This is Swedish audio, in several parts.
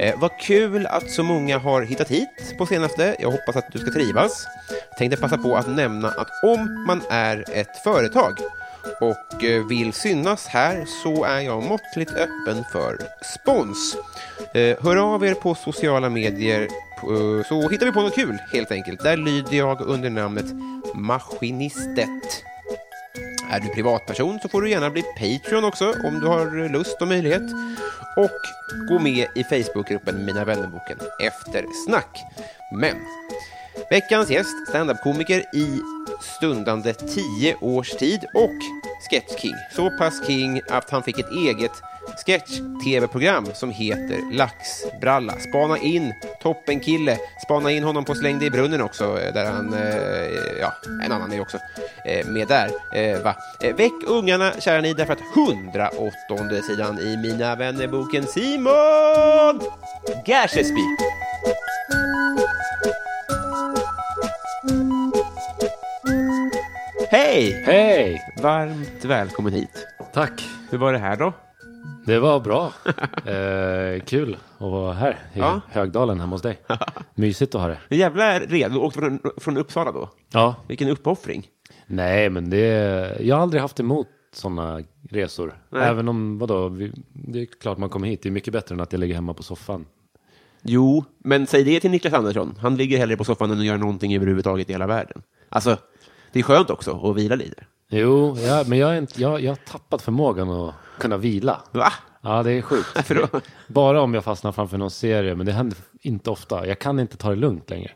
Eh, vad kul att så många har hittat hit på senaste. Jag hoppas att du ska trivas. Tänkte passa på att nämna att om man är ett företag och eh, vill synas här så är jag måttligt öppen för spons. Eh, hör av er på sociala medier eh, så hittar vi på något kul helt enkelt. Där lyder jag under namnet Maskinistet. Är du privatperson så får du gärna bli Patreon också om du har lust och möjlighet. Och gå med i Facebookgruppen Mina vännerboken Eftersnack. Men veckans gäst, standup-komiker i stundande tio års tid och sketch-king. Så pass king att han fick ett eget sketch-tv-program som heter Laxbralla. Spana in toppenkille. Spana in honom på Släng i brunnen också, eh, där han, eh, ja, en annan är också eh, med där. Va? Väck ungarna, kära ni, därför att 108 sidan i Mina vännerboken Simon Gärdsby. Hej! Hej! Varmt välkommen hit. Tack. Hur var det här då? Det var bra. eh, kul att vara här i Ja. Högdalen hemma hos dig. Mysigt att ha det. En jävla redo. Du åkte från, från Uppsala då? Ja. Vilken uppoffring. Nej, men det... Jag har aldrig haft emot sådana resor. Nej. Även om, vadå, vi, det är klart man kommer hit. Det är mycket bättre än att jag ligger hemma på soffan. Jo, men säg det till Niklas Andersson. Han ligger hellre på soffan än att göra någonting överhuvudtaget i hela världen. Alltså, det är skönt också att vila lite. Jo, ja, men jag, är inte, jag, jag har tappat förmågan att kunna vila. Va? Ja, det är sjukt. Bara om jag fastnar framför någon serie, men det händer inte ofta. Jag kan inte ta det lugnt längre.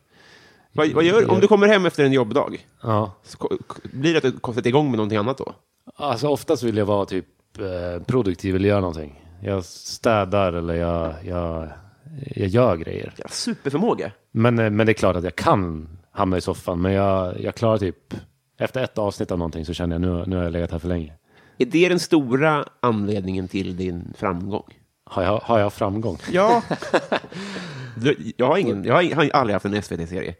Vad, vad gör Om du kommer hem efter en jobbdag, Ja. så blir det att du sätter igång med någonting annat då? Alltså oftast vill jag vara typ eh, produktiv eller göra någonting. Jag städar eller jag, jag, jag gör grejer. Ja, superförmåga. Men, eh, men det är klart att jag kan hamna i soffan. Men jag, jag klarar typ, efter ett avsnitt av någonting så känner jag nu, nu har jag legat här för länge. Är det den stora anledningen till din framgång? Har jag, har jag framgång? Ja. Jag, har ingen, jag har har aldrig haft en SVT-serie.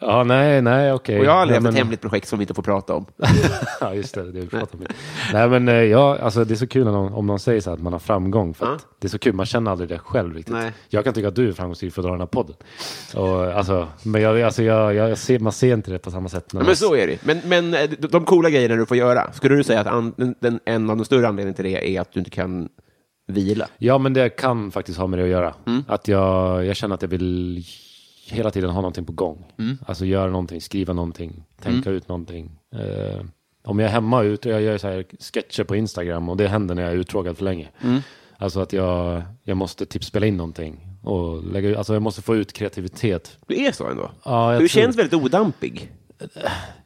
Ja, nej, nej, okej. Och jag har aldrig haft ett men- hemligt projekt som vi inte får prata om. ja, just det. det vi pratar om. Nej, men eh, ja, alltså, det är så kul någon, om någon säger så här att man har framgång. För att Ja. Det är så kul, man känner aldrig det själv riktigt. Nej. Jag kan tycka att du är framgångsrik för att dra den här podden. Och, alltså, men jag, alltså, jag, jag ser, man ser inte det på samma sätt. Ja, man, men så är det. Men, men eh, de, de coola grejerna du får göra, skulle du säga att an, den, den, en av de större anledningarna till det är att du inte kan vila? Ja, men det kan faktiskt ha med det att göra. Mm. Att jag, jag känner att jag vill hela tiden ha någonting på gång. Mm. Alltså göra någonting, skriva någonting, tänka ut någonting. Eh, om jag är hemma ute, jag gör så här sketcher på Instagram och det händer när jag är uttråkad för länge. Mm. Alltså att jag, jag måste typ spela in någonting och lägga ut, alltså jag måste få ut kreativitet. Du är så ändå? Ja, du tror- känns väldigt odampig.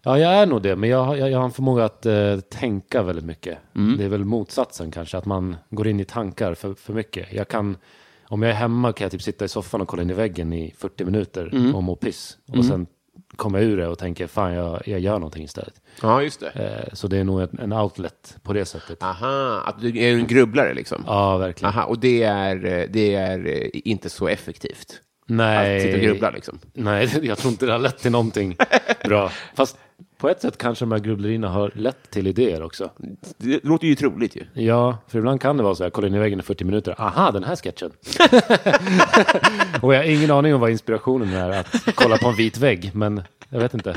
Ja, jag är nog det, men jag, har- jag, jag har en förmåga att eh, tänka väldigt mycket. Mm. Det är väl motsatsen kanske, att man går in i tankar för, för mycket. Jag kan, om jag är hemma kan jag typ sitta i soffan och kolla in i väggen i 40 minuter Mm. och må piss. Och sen kommer jag ur det och tänker, fan jag, jag gör någonting istället. Ja, just det. Eh, så det är nog en, en outlet på det sättet. Aha, att du är en grubblare liksom? Ja, verkligen. Aha, och det är, eh, det är eh, inte så effektivt? Nej. Att sitta och grubbla liksom. Nej, jag tror inte det har lett till någonting bra. Fast på ett sätt kanske de här grubblerierna har lett till idéer också. Det låter ju troligt ju. Ja, för ibland kan det vara så här, kolla in i väggen i 40 minuter, aha, den här sketchen. och jag har ingen aning om vad inspirationen är att kolla på en vit vägg, men jag vet inte.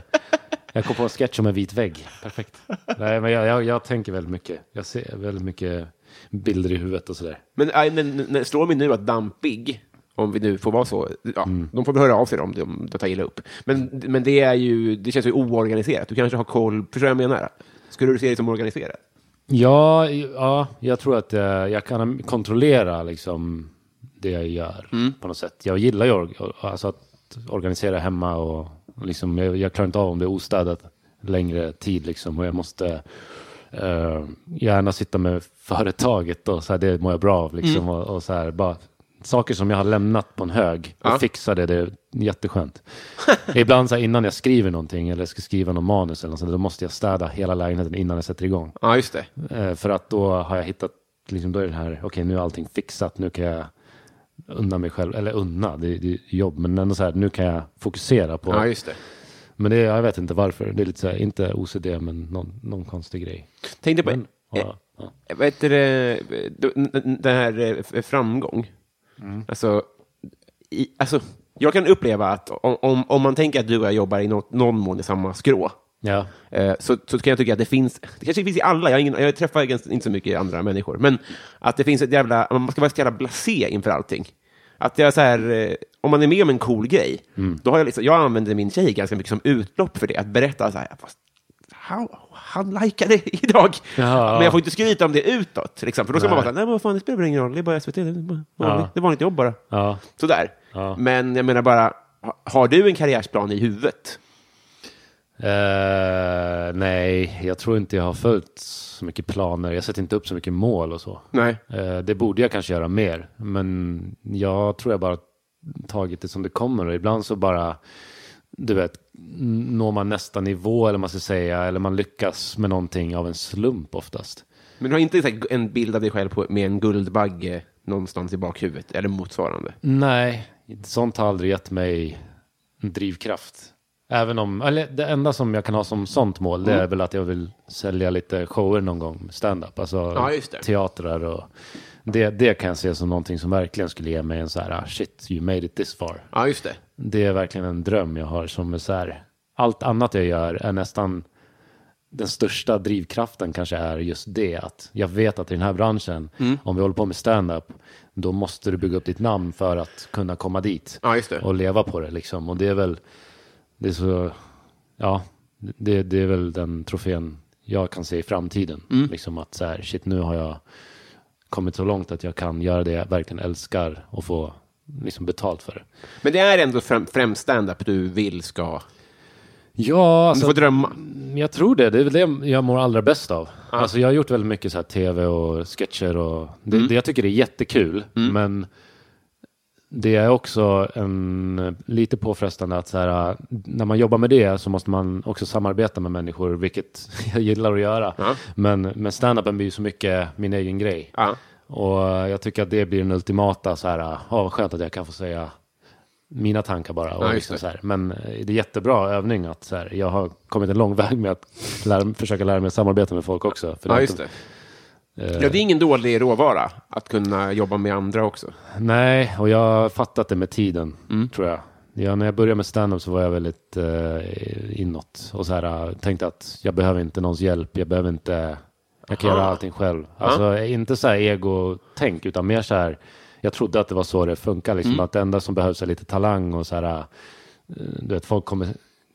Jag kom på en sketch om en vit vägg, perfekt. Nej, men jag, jag, jag tänker väldigt mycket. Jag ser väldigt mycket bilder i huvudet och sådär. Men men- men slår mig nu att Dampig, om vi nu får vara så, ja, Mm. de får väl höra av sig om de, de tar illa upp. Men, men det är ju, det känns ju oorganiserat. Du kanske har koll, förstår du vad jag menar? Skulle du se det som organiserat? Ja, ja jag tror att eh, jag kan kontrollera liksom det jag gör på något sätt. Jag gillar ju alltså att organisera hemma och liksom, jag, jag klarar inte av om det är ostädat längre tid liksom och jag måste eh, gärna sitta med företaget och så här, det mår jag bra av liksom och, och så här bara saker som jag har lämnat på en hög och Ja. fixa det, är jätteskönt. Ibland så här, innan jag skriver någonting eller ska skriva någon manus eller något sånt, då måste jag städa hela lägenheten innan jag sätter igång. Ja, just det. Eh, för att då har jag hittat, liksom, då är det här, okej nu är allting fixat, nu kan jag unna mig själv, eller unna, det, det är jobb, men ändå så här, nu kan jag fokusera på, Ja, just det. men det, jag vet inte varför, det är lite så här, inte OCD, men någon, någon konstig grej. Tänkte på, Men, ja, ja. eh, vad heter det, det här eh, framgång. Mm. Alltså, i, alltså, jag kan uppleva att om, om, om man tänker att du och jag jobbar i något, någon mån i samma skrå, ja. Eh, så, så kan jag tycka att det finns, det kanske finns i alla, jag, ingen, jag träffar ganska, inte så mycket andra människor, men att det finns ett jävla, man ska vara så jävla blasé inför allting. Att jag så här, eh, om man är med om en cool grej, Mm. då har jag liksom, jag använder min tjej ganska mycket som utlopp för det, att berätta så här, fast, han, han likade idag. Ja. Men jag får inte skryta om det utåt, liksom, för då ska man Nej. så här, nej men vad fan, det spelar väl ingen roll, det är bara SVT, det är, bara vanligt, Ja. vanligt jobb bara. ja. Sådär. Ja. Men jag menar bara, ha- har du en karriärsplan i huvudet? Eh, nej, jag tror inte jag har följt så mycket planer, jag sätter inte upp så mycket mål och så. Nej. Eh, det borde jag kanske göra mer, men jag tror jag bara tagit det som det kommer och ibland så bara, du vet, når man nästa nivå eller man ska säga, eller man lyckas med någonting av en slump oftast. Men du har inte här, en bild av dig själv på, med en guldbagge någonstans i bakhuvudet, eller motsvarande? Nej, sånt har aldrig gett mig en drivkraft. Även om, eller det enda som jag kan ha som sånt mål, det är väl att jag vill sälja lite shower någon gång, stand-up, alltså Ja, teatrar och det, det kan jag se som någonting som verkligen skulle ge mig en så här, ah, shit, you made it this far. Ja, just det. Det är verkligen en dröm jag har som är så här, allt annat jag gör är nästan den största drivkraften kanske är just det att jag vet att i den här branschen, Mm. om vi håller på med stand-up, då måste du bygga upp ditt namn för att kunna komma dit Ja, och leva på det liksom. Och det är väl, det är så, ja, det, det är väl den trofén jag kan se i framtiden. Mm. Liksom att så här, shit nu har jag kommit så långt att jag kan göra det jag verkligen älskar och få liksom betalt för det. Men det är ändå främ, främst stand-up du vill ska... Ja, Du alltså, får drömma. jag tror det. Det är väl det jag mår allra bäst av. Alltså, jag har gjort väldigt mycket så här tv och sketcher och det, Mm. det jag tycker är jättekul. Men det är också en, lite påfrestande att så här, när man jobbar med det så måste man också samarbeta med människor, vilket jag gillar att göra. Ja. Men, men stand-upen blir ju så mycket min egen grej. Ja. Och jag tycker att det blir den ultimata så här, ja vad skönt att jag kan få säga mina tankar bara. Och Ja, liksom så här. Men eh, det är jättebra övning att så här, jag har kommit en lång väg med att lära, försöka lära mig att samarbeta med folk också. För ja, just det. eh, Ja, det är ingen dålig råvara att kunna jobba med andra också. Nej, och jag har fattat det med tiden, Mm. tror jag. Ja, när jag började med stand-up så var jag väldigt eh, inåt och så här, eh, tänkte att jag behöver inte någons hjälp, jag behöver inte, jag kan Aha. göra allting själv. Alltså inte så här ego-tänk, utan mer så här, jag trodde att det var så det funkar, liksom, att det enda som behövs är lite talang och så här, eh, du vet, folk kommer,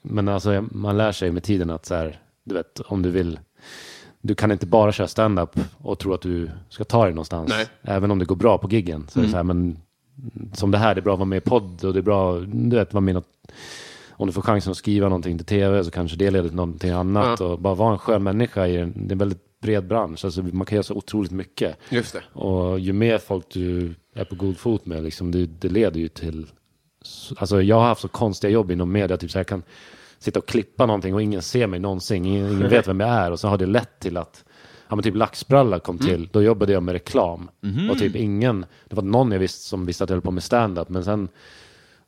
men alltså man lär sig med tiden att så här, du vet, om du vill, du kan inte bara köra stand-up och tro att du ska ta dig någonstans. Nej. Även om det går bra på giggen. Så är det så här, men som det här, det är bra att vara med i podd och det är bra, du vet, vara med något, om du får chansen att skriva någonting till tv så kanske det leder till någonting annat. Ja. Och bara vara en skön människa i det är en väldigt bred bransch. Alltså, man kan göra så otroligt mycket. Just det. Och ju mer folk du är på god fot med, liksom, det, det leder ju till... Alltså jag har haft så konstiga jobb inom media, typ så jag kan sitta och klippa någonting och ingen ser mig någonsin, ingen, ingen vet vem jag är. Och så har det lett till att, ja men typ Laxbralla kom till, då jobbade jag med reklam. Och typ ingen, det var någon jag visste som visste att jag höll på med stand-up, men sen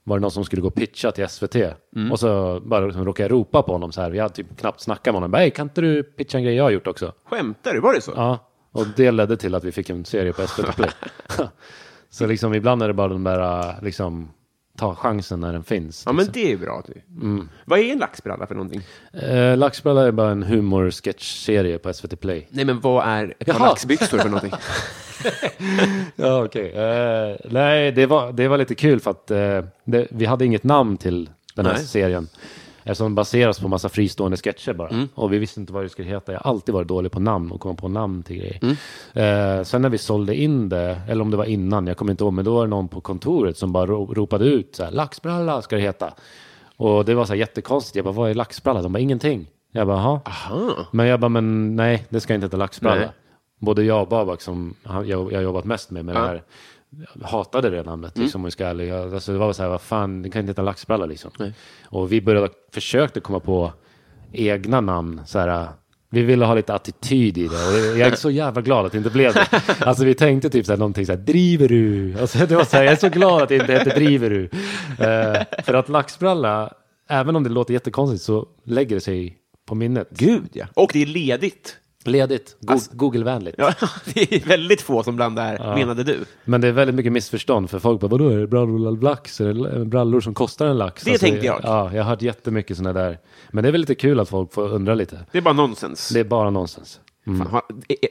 var det någon som skulle gå och pitcha till SVT. Mm. Och så bara liksom råkade jag ropa på honom så här. Vi hade typ knappt snackat med honom. Bara, kan inte du pitcha en grej jag har gjort också? Skämtar du? Var det så? Ja, och det ledde till att vi fick en serie på SVT Play. så liksom ibland är det bara den där, liksom, ta chansen när den finns. Ja, men liksom. det är bra. Typ. Mm. Vad är en laxbralla för någonting? eh, Laxbralla är bara en humor-sketch-serie på SVT Play. Nej, men vad är ett par Jaha. laxbyxor för någonting? Ja, okej. Eh, nej, det var, det var lite kul för att eh, det, vi hade inget namn till den här Nej. serien. Eftersom den baseras på massa fristående sketcher bara. Mm. Och vi visste inte vad det skulle heta. Jag har alltid varit dålig på namn och komma på namn till grejer. Mm. Eh, sen när vi sålde in det, eller om det var innan, jag kommer inte ihåg, men då var det någon på kontoret som bara ro, ropade ut så här, laxbralla ska det heta. Och det var så här jättekonstigt. Jag bara, vad är laxbralla? De bara, ingenting. Jag bara, jaha. Aha. Men jag bara, men nej, det ska inte heta laxbralla. Nej. Både jag och Babak som jag har jobbat mest med, med Ja. det här, hatade det namnet. Liksom, om jag ska ärlig. Jag- alltså, det var så här, vad fan, det kan inte heta laxbralla liksom. Nej. Och vi började, försökte komma på egna namn. Så här, vi ville ha lite attityd i det och jag är så jävla glad att det inte blev det. Alltså vi tänkte typ så här, någonting så här, driver du? Alltså, det var så här, jag är så glad att det inte heter driver du. Eh, för att laxbralla, även om det låter jättekonstigt så lägger det sig på minnet. Gud, ja. Och det är ledigt. Ledigt, go- Alltså- Google-vänligt. Ja, det är väldigt få som blandar, menade du. Men det är väldigt mycket missförstånd för folk bara, vadå är det brallor lax? Är det brallor som kostar en lax? Det tänkte jag. Ja, jag har hört jättemycket sådana där. Men det är väl lite kul att folk får undra lite. Det är bara nonsens. Det är bara nonsens. Fan,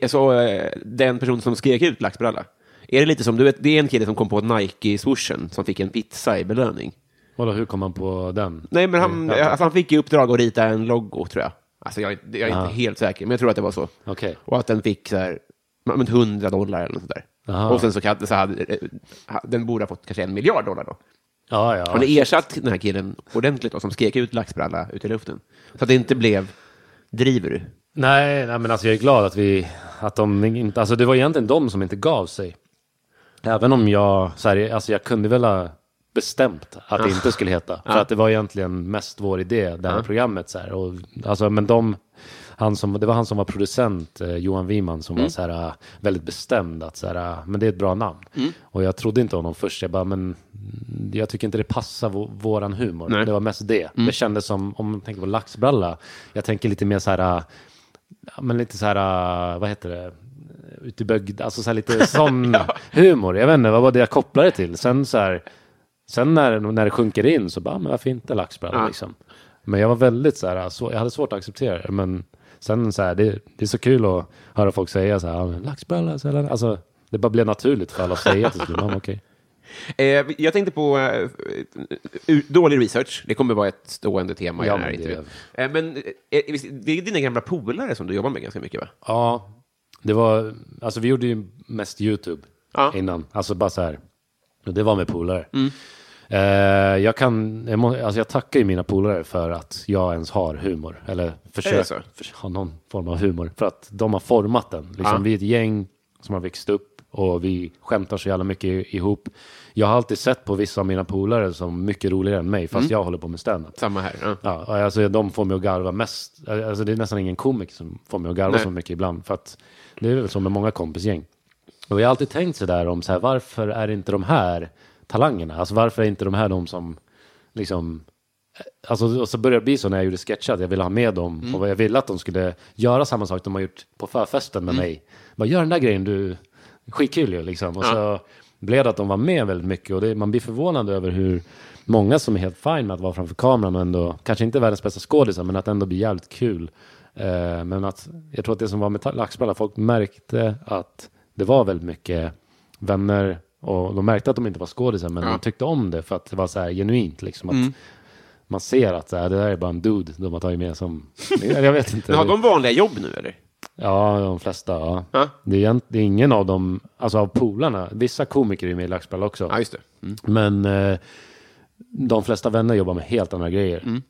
eh, Så eh, den person som skrek ut laxbralla, är det lite som, du vet, det är en kille som kom på Nike-swooshen som fick en pizza i belöning. Vadå, hur kom man på den? Nej, men han, Ja, alltså, han fick i uppdrag att rita en logo, tror jag. Alltså, jag, är- jag är inte helt säker, men jag tror att det var så. Okej. Och att den fick så här, ja, men 100 dollar eller något sådär. Aha. Och sen så, kan- så hade, eh, den borde ha fått kanske en miljard dollar då. Ja, ja. Han ersatt den här killen ordentligt då, som skrek ut laxbralla ut i luften. Så att det inte blev, driver du? Nej, nej, men alltså jag är glad att vi, att de inte, alltså det var egentligen de som inte gav sig. Även om jag, så här, alltså jag kunde väl ha bestämt att det inte skulle heta. För att det var egentligen mest vår idé, det här programmet. Så här, och, alltså, men de, han som, det var han som var producent, eh, Johan Wiman, som var så här, eh, väldigt bestämd att så här, eh, men det är ett bra namn. Och jag trodde inte honom först. Jag bara, men mm, jag tycker inte det passar vå- våran humor. Nej. Det var mest det. Det kändes som, om man tänker på laxbralla, jag tänker lite mer så här, eh, ja, men lite så här, vad heter det, ute i bögd, alltså så här lite sån humor. Jag vet inte, vad var det jag kopplade till? Sen så här, sen när, när det sjunker in så bara, men varför inte laxbralla Ja. liksom? Men jag var väldigt så här, så, jag hade svårt att acceptera det, men sen så här, det, det är så kul att höra folk säga så här, men laxbralla, så här, alltså det bara blev naturligt för alla att säga till slut, okej. Eh, jag tänkte på eh, u- dålig research. Det kommer vara ett stående tema i Ja, den här men det- intervjun. Eh, men eh, visst, det är dina gamla polare som du jobbar med ganska mycket, va? Ja, det var, alltså vi gjorde ju mest YouTube Ja. innan, alltså bara så här, det var med polare. Mm. Eh, jag kan, jag, må, alltså jag tackar ju mina polare för att jag ens har humor, eller försöker ha någon form av humor, för att de har format den. Liksom, Ja. Vi är ett gäng som har växt upp och vi skämtar så jävla mycket ihop. Jag har alltid sett på vissa av mina polare som mycket roligare än mig, fast jag håller på med stand-up. Samma här. Ja. Ja, alltså de får mig att garva mest. Alltså det är nästan ingen komiker som får mig att garva Nej. så mycket ibland. För att det är väl så med många kompisgäng. Och jag har alltid tänkt så där om så här, varför är inte de här talangerna? Alltså varför är inte de här de som liksom Alltså, och så började det bli så när jag gjorde sketcher, att jag ville ha med dem och jag ville att de skulle göra samma sak de har gjort på förfesten med mig. Bara gör den där grejen, du, skitkul ju liksom. Och så blev det att de var med väldigt mycket och det, man blir förvånad över hur många som är helt fine med att vara framför kameran och ändå, kanske inte världens bästa skådisar, men att ändå bli jävligt kul. Eh, men att, jag tror att det som var med Laxbralla, folk märkte att det var väldigt mycket vänner och de märkte att de inte var skådisar, men de tyckte om det för att det var så här genuint liksom. Att Man ser att så här, det där är bara en dude de har tagit med som, jag vet inte. Men har de vanliga jobb nu, eller? Ja, de flesta. Ja. Ja. Det, är, det är ingen av dem, alltså av polarna, vissa komiker är med i Laxbralla också. Ja, just det. Mm. Men eh, de flesta vänner jobbar med helt andra grejer. Mm.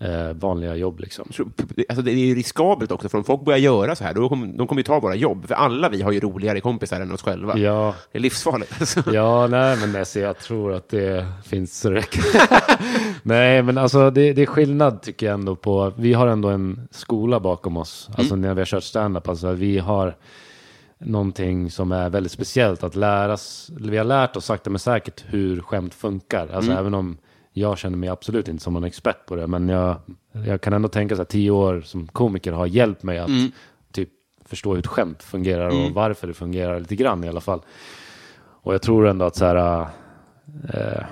Eh, vanliga jobb liksom. Tror- Alltså, det är ju riskabelt också, för om folk börjar göra så här, då kommer, de kommer ju ta våra jobb. För alla vi har ju roligare kompisar än oss själva. Ja, Det är livsfarligt. Alltså. ja nej men alltså, jag tror att det finns så räcker. nej men alltså det, det är skillnad tycker jag ändå på, vi har ändå en skola bakom oss. Alltså när vi har kört stand-up, alltså vi har någonting som är väldigt speciellt att läras. Vi har lärt oss sakta men säkert hur skämt funkar. Alltså även om jag känner mig absolut inte som någon expert på det. Men jag, jag kan ändå tänka så här tio år som komiker har hjälpt mig att typ förstå hur ett skämt fungerar och varför det fungerar lite grann i alla fall. Och jag tror ändå att så här, eh,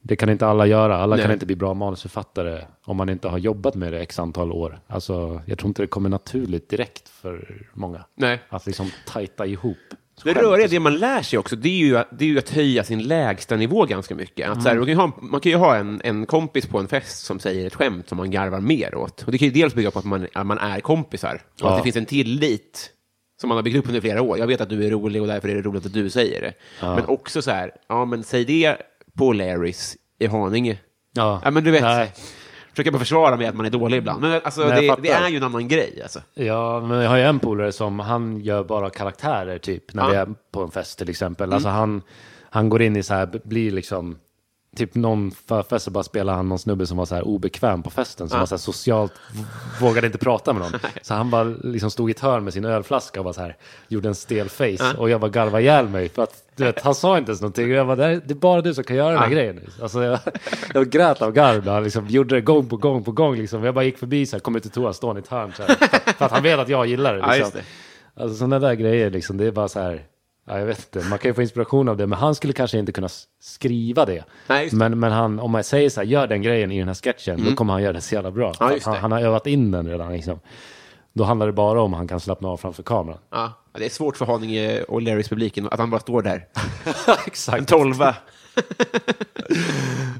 det kan inte alla göra. Alla kan Nej. inte bli bra manusförfattare om man inte har jobbat med det x antal år. Alltså, jag tror inte det kommer naturligt direkt för många. Nej. Att liksom tajta ihop. Det röriga, det man lär sig också, det är ju, att- det är ju att höja sin lägsta nivå ganska mycket. Att så här, man, kan ju ha, man kan ju ha en, en kompis på en fest som säger ett skämt som man garvar mer åt. Och det kan ju dels bygga på att man, att man är kompisar, och att Ja. det finns en tillit som man har byggt upp under flera år. Jag vet att du är rolig och därför är det roligt att du säger det. Men också så här, ja men säg det på Larrys i Haninge. Ja. Ja, men du vet, Nej. Försöker bara försvara med att man är dålig ibland. Men alltså, Nej, det, det är ju en annan grej. Alltså. Ja, men jag har ju en polare som han gör bara karaktärer typ när Ja. vi är på en fest till exempel. Alltså han, han går in i så här, blir liksom Typ någon förfest så bara spelar han någon snubbe som var så här obekväm på festen. Som var så här socialt, vågade inte prata med någon. Så han bara liksom stod i ett hörn med sin ölflaska och bara så här, gjorde en stel face. Och jag bara garvade ihjäl mig. För att du vet, han sa inte ens någonting. Och jag bara, det, är, bara du som kan göra den här grejen. Alltså jag, jag grät av garv när han liksom gjorde det gång på gång på gång. Liksom. Jag bara gick förbi så här, kom ut till toan, stod i ett hörn. Så här, för att han vet att jag gillar det. Ja, Liksom. det. Alltså sådana där grejer, liksom, det är bara så här, ja, jag vet inte, man kan ju få inspiration av det, men han skulle kanske inte kunna skriva det. Nej, det. men, men han, om man säger så här, gör den grejen i den här sketchen, då kommer han göra det så jävla bra. Ja, han, han har övat in den redan. Liksom. Då handlar det bara om han kan slappna av framför kameran. Ja, det är svårt för Haninge och Larrys publiken att han bara står där. En Exakt. tolva.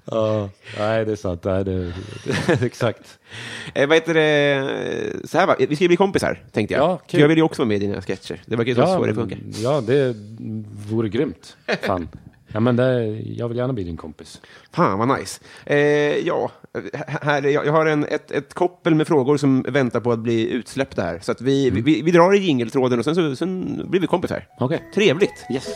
Ja, nej, det är sant. Nej, det, det, exakt. Eh, vad heter det? Så här va, vi ska ju bli kompisar, tänkte jag. Ja, kul. Jag vill ju också vara med i dina sketcher. Det verkar ju ja, så det funkar. ja, det vore grymt. Fan. Ja, men det, jag vill gärna bli din kompis. Fan, vad nice. Eh, ja, här, jag, jag har en, ett, ett koppel med frågor som väntar på att bli utsläppta här. Så att vi, Mm. vi, vi drar i jingeltråden och sen, så, sen blir vi kompisar. Okej. Trevligt. Yes.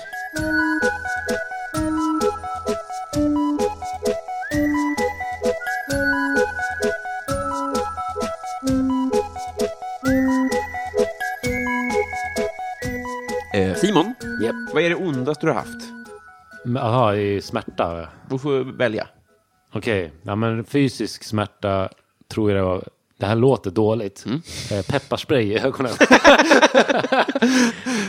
Simon, Yep. vad är det ondaste du har haft? Jaha, i smärta? Du får välja. Okej, ja, men fysisk smärta tror jag det var. Det här låter dåligt. Mm. Eh, pepparspray i ögonen.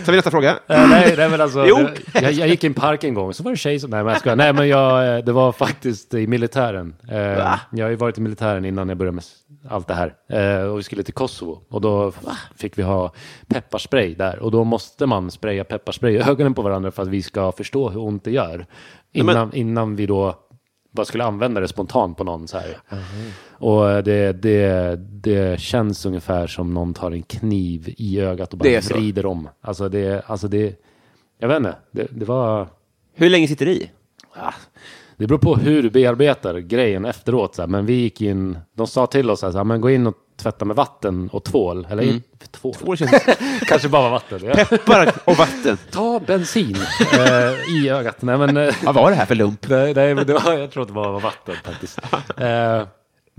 Så vi nästa fråga. Eh, nej, nej, men alltså, Jo. det, jag, jag gick i en park en gång, så var det en tjej som... Nej, men jag skojar. Nej, men jag, eh, det var faktiskt i militären. Eh, jag har ju varit i militären innan jag började med allt det här. Eh, och vi skulle till Kosovo. Och då fick vi ha pepparspray där. Och då måste man spraya pepparspray i ögonen på varandra för att vi ska förstå hur ont det gör. Innan, innan vi då bara skulle använda det spontant på någon så här. Och det, det, det känns ungefär som någon tar en kniv i ögat och bara vrider om. Alltså det, alltså det, jag vet inte, det, det var, Hur länge sitter det i? ah, det beror på hur du bearbetar grejen efteråt. Så här. Men vi gick in, de sa till oss men gå in och tvätta med vatten och tvål. Eller in, tvål. Två känns... Kanske bara vatten. Ja. Peppar och vatten. Ta bensin eh, i ögat. Nej, men, eh, Vad var det här för lump? Nej, nej det var, jag tror att det var var vatten faktiskt. Eh,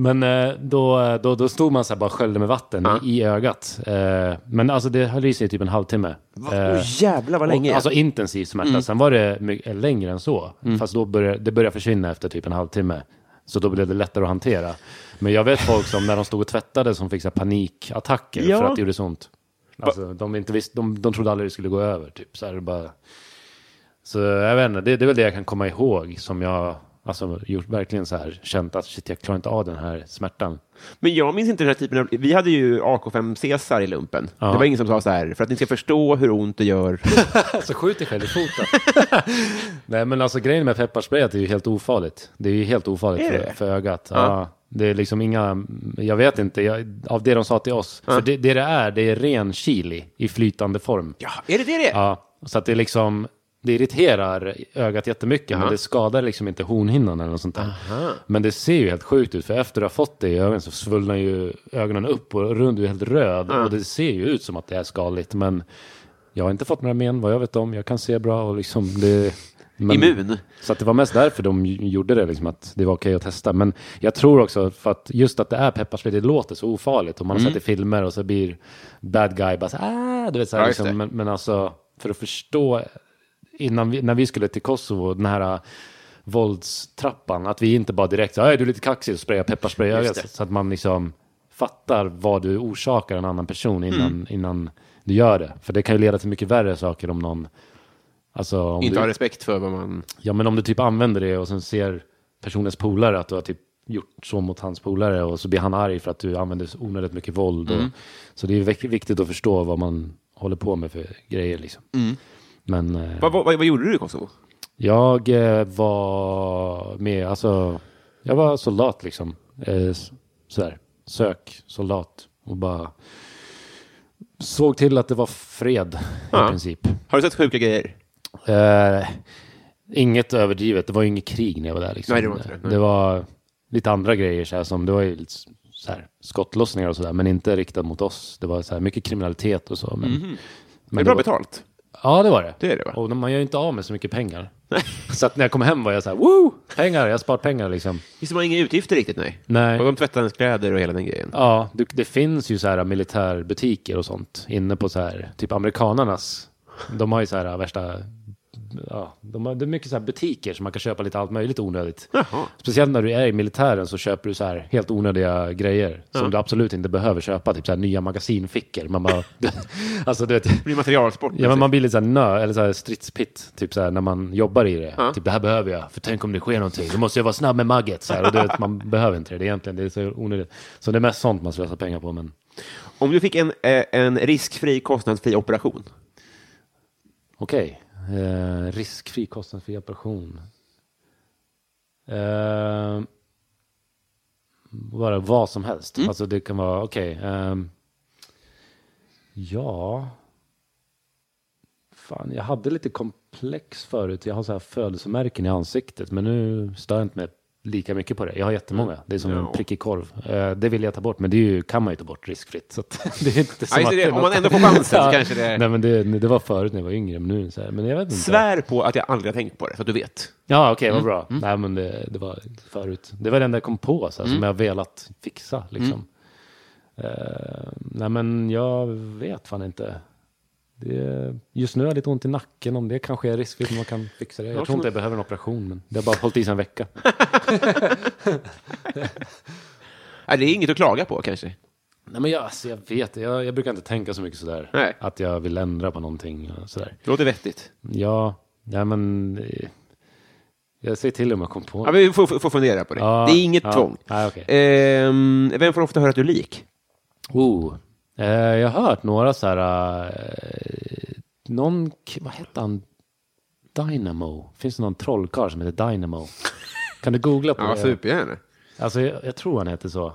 men eh, då, då, då stod man så här bara och sköljde med vatten i, i ögat. Eh, men alltså det höll i sig i typ en halvtimme. Åh jävlar vad och, länge. alltså intensiv smärta. Sen var det längre än så. Fast då började, det började försvinna efter typ en halvtimme. Så då blev det lättare att hantera. Men jag vet folk som när de stod och tvättade som fick så här panikattacker Ja. för att det gjorde så ont. Alltså, de, inte visst, de, de trodde aldrig det skulle gå över. Typ. Så, här, bara... så jag vet inte, det, det är väl det jag kan komma ihåg som jag alltså, gjort verkligen så här, känt att shit, jag klarar inte av den här smärtan. Men jag minns inte den här typen av... Vi hade ju AK5 Caesar i lumpen. Det var ingen som sa så här, för att ni ska förstå hur ont det gör. Alltså skjut dig själv i foten. Nej men alltså grejen med pepparspray är att det är ju helt ofarligt. Det är ju helt ofarligt Är för, för ögat. Ja. det är liksom inga, jag vet inte, jag, av det de sa till oss. För det, det det är, det är ren chili i flytande form. Ja, är det det det är? Ja, så att det liksom, det irriterar ögat jättemycket men det skadar liksom inte hornhinnan eller något sånt där. Men det ser ju helt sjukt ut för efter du har fått det i ögonen så svullnar ju ögonen upp och rund är helt röd och det ser ju ut som att det är skadligt men jag har inte fått några men vad jag vet om, jag kan se bra och liksom det... Men, Immun? Så att det var mest därför de gjorde det, liksom, att det var okej att testa. Men jag tror också för att just att det är pepparspray, det låter så ofarligt. Och man har sett i filmer och så blir bad guy bara så, ah, du vet så här, Ja, liksom, men, men alltså för att förstå innan vi, när vi skulle till Kosovo, den här uh, våldstrappan, att vi inte bara direkt sa, "Ey, du är lite kaxig och sprayar pepparspray i ögat. Så att man liksom fattar vad du orsakar en annan person innan, innan du gör det. För det kan ju leda till mycket värre saker om någon, alltså om Inte du, ha respekt för vad man... Ja, men om du typ använder det och sen ser personens polare att du har typ gjort så mot hans polare och så blir han arg för att du använder så onödigt mycket våld. Och, så det är vik- viktigt att förstå vad man håller på med för grejer liksom. Men eh, Vad, vad, vad gjorde du i Kosovo? jag eh, var med, alltså, jag var soldat liksom. Eh, sådär, sök, soldat och bara såg till att det var fred Ja. i princip. Har du sett sjuka grejer? Eh, inget överdrivet. Det var ju inget krig när jag var där. Liksom. Nej, det var inte det. Det var lite andra grejer så här, som det var ju lite så här, skottlossningar och sådär, men inte riktat mot oss. Det var så här, mycket kriminalitet och så. Men, Mhm. Det men är bra det var, betalt. Ja, det var det. Det är det va? Och man gör ju inte av med så mycket pengar. så att när jag kom hem var jag så här, woo! Pengar, jag har sparat pengar liksom. Visst har man inga utgifter riktigt, nej? Nej. Och de tvättar ens kläder och hela den grejen. Ja, det, det finns ju så här militärbutiker och sånt inne på så här, typ amerikanernas. De har ju så här värsta, ja, de har, det är mycket så här butiker som man kan köpa lite allt möjligt onödigt. Jaha. Speciellt när du är i militären så köper du så här helt onödiga grejer som du absolut inte behöver köpa. Typ så här nya magasinfickor. Man bara, alltså du vet, Det blir materialsport. Ja, men man blir lite så här nö, eller så här stridspitt, typ så här när man jobbar i det. Ja. Typ det här behöver jag, för tänk om det sker någonting. Då måste jag vara snabb med magget. Så här, och vet, man behöver inte det, det är egentligen, det är så onödigt. Så det är mest sånt man slösar pengar på. Men Om du fick en, eh, en riskfri, kostnadsfri operation, okej, eh, riskfri kostnadsfri operation. Eh, bara vad som helst. Alltså det kan vara, okej. ehm, ja. Fan, jag hade lite komplex förut. Jag har så här födelsemärken i ansiktet. Men nu stör jag inte mig lika mycket på det. Jag har jättemånga. Det är som Ja. en prickig korv. Eh, det vill jag ta bort. Men det är ju, kan man ju ta bort riskfritt. Så det är inte som Ja, det, är om man ändå får chansen så kanske det- Nej, men det, det var förut när jag var yngre. Men nu är det så här. Men jag vet inte. svär på att jag aldrig har tänkt på det, så att du vet. Ja, okej, vad bra. Nej, men det, det var förut. Det var det enda jag kom på så här, som jag velat fixa. Liksom. Eh, nej, men jag vet fan inte. Det, just nu har jag lite ont i nacken. Om det kanske är riskfritt, man kan fixa det. Jag tror inte jag behöver en operation, men det har bara hållit i sig en vecka. Nej, det är inget att klaga på kanske. Nej, men jag, alltså, jag vet jag, jag brukar inte tänka så mycket sådär. Nej. Att jag vill ändra på någonting. och Sådär. Det låter vettigt. Ja, nej, men eh, jag säger till om jag kom på Ja, men vi får, får fundera på det. Ja, det är inget ja. tvång. Nej, okej. Ehm, vem får ofta höra att du är lik? Oh. Eh, jag har hört några så här... Eh, någon, vad hette han? Dynamo. Finns det någon trollkarl som heter Dynamo? Kan du googla på Ja, det? supergärna. Alltså, jag, jag tror han heter så.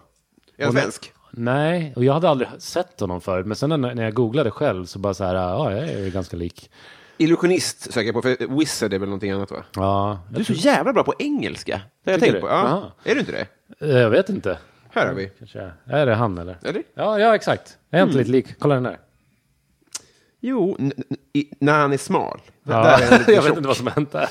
Är han svensk? Nej, och jag hade aldrig sett honom förut. Men sen när, när jag googlade själv så bara så här, ja, jag är ganska lik. Illusionist söker jag på, för Wizard är väl någonting annat va? Ja, Du är så jävla bra på engelska. Det har jag tänkt på. Ja. Är du inte det? eh, jag vet inte. Här har vi. Kanske är. Är det han eller? Eller? Ja, ja exakt. Är inte lite lik. Kolla den där. Jo, n- n- i, när han är smal. Ja, Där är han lite jag vet tjock. inte vad som hänt där.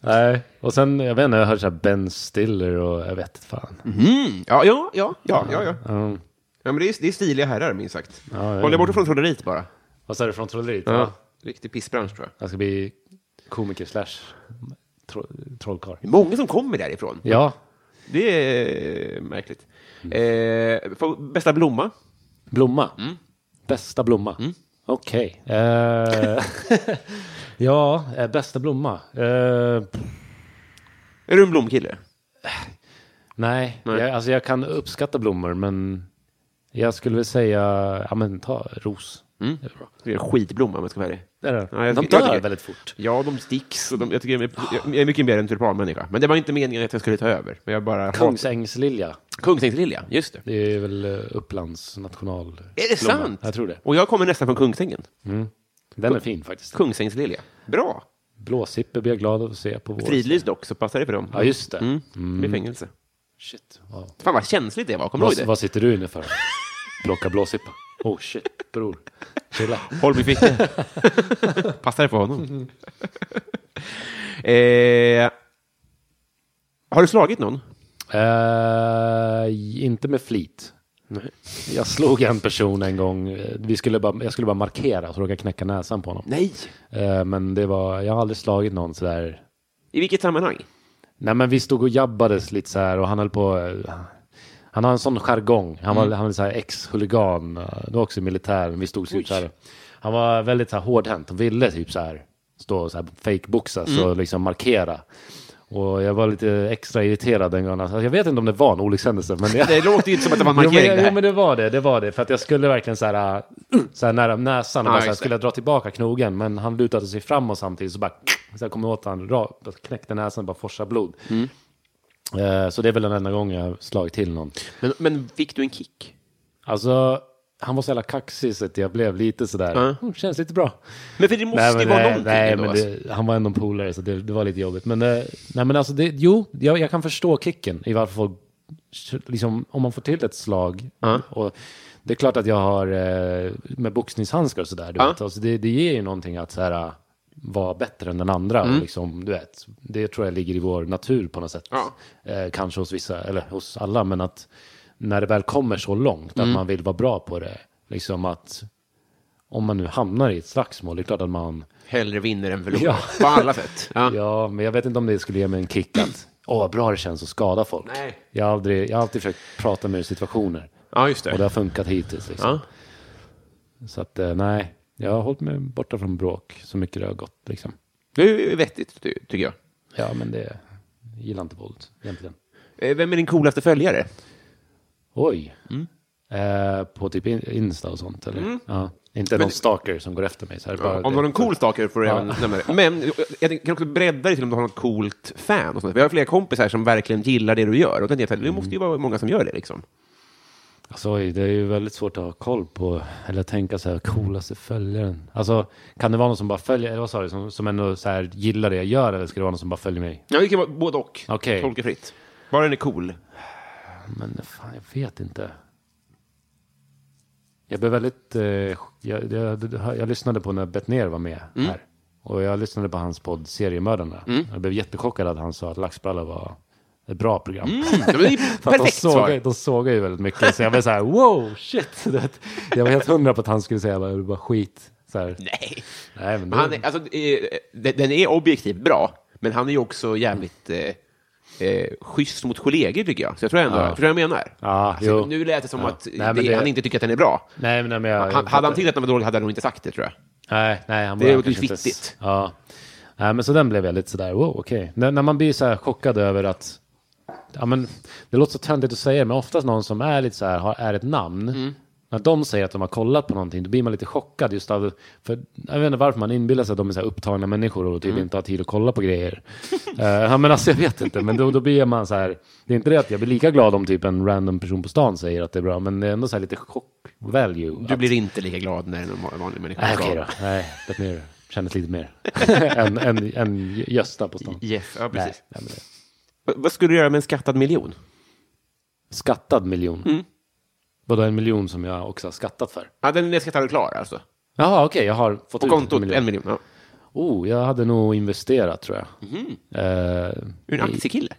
Nej, och sen, jag vet inte, jag hörde så här Ben Stiller och jag vet inte fan. Mm. Ja, ja, ja, ja, ja, ja. Mm. ja men det, är, det är stiliga herrar, minst sagt. Ja, Håll dig borta från trolleriet bara. Vad sa du från trolleriet? Ja. Riktig pissbransch, tror jag. Jag ska bli komiker slash tro, trollkarl. Det är många som kommer därifrån. Ja, Det är märkligt. Eh, bästa blomma? blomma. Mm. Bästa blomma. Okej. Eh, ja, eh, bästa blomma. Eh, Är du en blomkille? nej, Nej. Jag, alltså jag kan uppskatta blommor, men jag skulle väl säga, ja men ta ros. Mm. Det är bra. Det är en skitblomma, om jag ska vara ärlig. Det är det. Ja, jag De jag dör tycker- väldigt fort. Ja, de sticks och de, jag, tycker jag, är- jag är mycket mer en tulpanmänniska. Men det var inte meningen att jag skulle ta över. Men jag bara... Kungsängslilja. Kungsängslilja, just det. Det är väl eh, Upplands national... Är det blomma. sant? Jag tror det. Och jag kommer nästan från Kungsängen. Den är fin faktiskt. Kungsängslilja. Bra. Blåsippe blir jag glad av att se på vår... Fridlyst dock, så passar det för dem. Ja, just det. Mm. Det blir fängelse. Shit. Wow. Fan vad känsligt det var, kommer du ihåg det? vad sitter du inne för? Plocka blåsippa. Oh shit, bror. Chilla. Håll mig fickan. Passar det för honom? eh, har du slagit någon? Eh, inte med flit. Jag slog en person en gång. Vi skulle bara, jag skulle bara markera så råkade jag knäcka näsan på honom. Nej. Eh, Men det var, jag har aldrig slagit någon sådär. I vilket sammanhang? Nej men vi stod och jabbades lite så här och han höll på. Eh, Han har en sån jargong. Han var, han var så här ex-huligan. eh, Det var också i militären. Vi stod typ så här. Han var väldigt så här hårdhänt och ville typ så här stå och så här fake-boxas och liksom markera. Och jag var lite extra irriterad den gången. Alltså, jag vet inte om det var en olyckshändelse. Men jag, Det låter ju inte som att det var en Jo men, markering det jo här. men det var det, det var det. För att jag skulle verkligen så här, äh, så här nära näsan och Ja, bara så här, det. skulle jag dra tillbaka knogen. Men han lutade sig fram och samtidigt så bara så jag kom åt han, ra- knäckte näsan och bara forsade blod. Mm. Eh, så det är väl den enda gången jag slagit till någon. Men, men fick du en kick? Alltså, han var så jävla kaxig så att jag blev lite sådär, mm, känns lite bra. Men för det måste Nej, ju vara nej, någonting nej, ändå, men alltså. det, han var ändå en polare så det, det var lite jobbigt. Men, eh, nej, men alltså, det, jo, jag, jag kan förstå kicken i varför folk, liksom, om man får till ett slag. Ja. Och det är klart att jag har eh, med boxningshandskar och sådär. Du vet, alltså, det, det ger ju någonting att så här, vara bättre än den andra. Mm. Och liksom, du vet, det tror jag ligger i vår natur på något sätt. Ja. Eh, kanske hos vissa, eller hos alla, men att när det väl kommer så långt Mm. att man vill vara bra på det. Liksom att om man nu hamnar i ett slagsmål, det är klart att man Hellre vinner än förlorar. Ja. På alla sätt. Ja. Ja, men jag vet inte om det skulle ge mig en kick att åh, vad bra det känns att skada folk. Nej. Jag har, aldrig, jag har alltid försökt prata med situationer ja, just och det det. har funkat hittills. Liksom. Ja. Så att eh, nej, jag har hållit mig borta från bråk så mycket det har gått. Liksom. Det är vettigt, ty- tycker jag. Ja, men det jag gillar inte våld egentligen. Eh, Vem är din coolaste följare? Oj. Mm. Eh, på typ in- Insta och sånt eller? Ja. Inte någon stalker som går efter mig. Så här, bara Om du har en cool stalker får du Ja. även nämna det. Men jag kan också bredda det till om du har något coolt fan. Och sånt. Vi har flera kompisar som verkligen gillar det du gör. Och tänkte jag, det måste ju vara många som gör det. Liksom. Alltså, det är ju väldigt svårt att ha koll på, eller tänka så här, coolaste följaren. Alltså, kan det vara någon som bara följer, eller vad sa du, som, som ändå så här, gillar det jag gör, eller ska det vara någon som bara följer mig? Ja, det kan vara både och. Okej. Tolka fritt. Bara den är cool. Men fan, jag vet inte. Jag blev väldigt, eh, jag, jag, jag, lyssnade på när Bettner var med här. Och jag lyssnade på hans podd Seriemördarna. Jag blev jättechockad att han sa att Laxbralla var ett bra program. Mm, de perfekt sågar, svar. de sågar ju väldigt mycket. Så jag blev så här, wow, shit. Jag var helt hundra på att han skulle säga bara, det var skit. Nej. Nej, men Men han är, alltså, den är objektivt bra, men han är ju också jävligt eh, eh, schysst mot kollegor, tycker jag. Så jag tror ändå, Ja. förstår jag menar? Ja, alltså, nu lät det som Ja. att Nej, det, det- han inte tycker att den är bra. nej, men, nej, men jag, Han, jag hade han tyckt att den var dålig hade han nog inte sagt det, tror jag. Nej, nej, han Det är ju fittigt. Ja. Nej, men så den blev jag lite sådär, wow, okej. När, när man blir så här chockad över att, ja men, det låter så töntigt att säga, men oftast någon som är lite så här, har, är ett namn, Mm. när de säger att de har kollat på någonting, då blir man lite chockad just av, för jag vet inte varför man inbillar sig att de är så här upptagna människor och typ Mm. inte har tid att kolla på grejer. Eh, ja men alltså jag vet inte, men då, då blir man så här, det är inte det att jag blir lika glad om typ en random person på stan säger att det är bra, men det är ändå så här lite chock value. Du att- blir inte lika glad när en vanlig människa ska- okej då. Nej, det kändes lite mer än, än, än Gösta på stan. Yes, ja, precis. Nej, nej. Vad- skulle du göra med en skattad miljon? Skattad miljon. Mm. Vadå en miljon som jag också har skattat för? Ja, den är skattad och klar, alltså. Jaha, okej, jag har fått På ut kontot, miljon. en miljon. Ja. Oh, jag hade nog investerat tror jag. Mhm. Eh, Är du en aktiekille?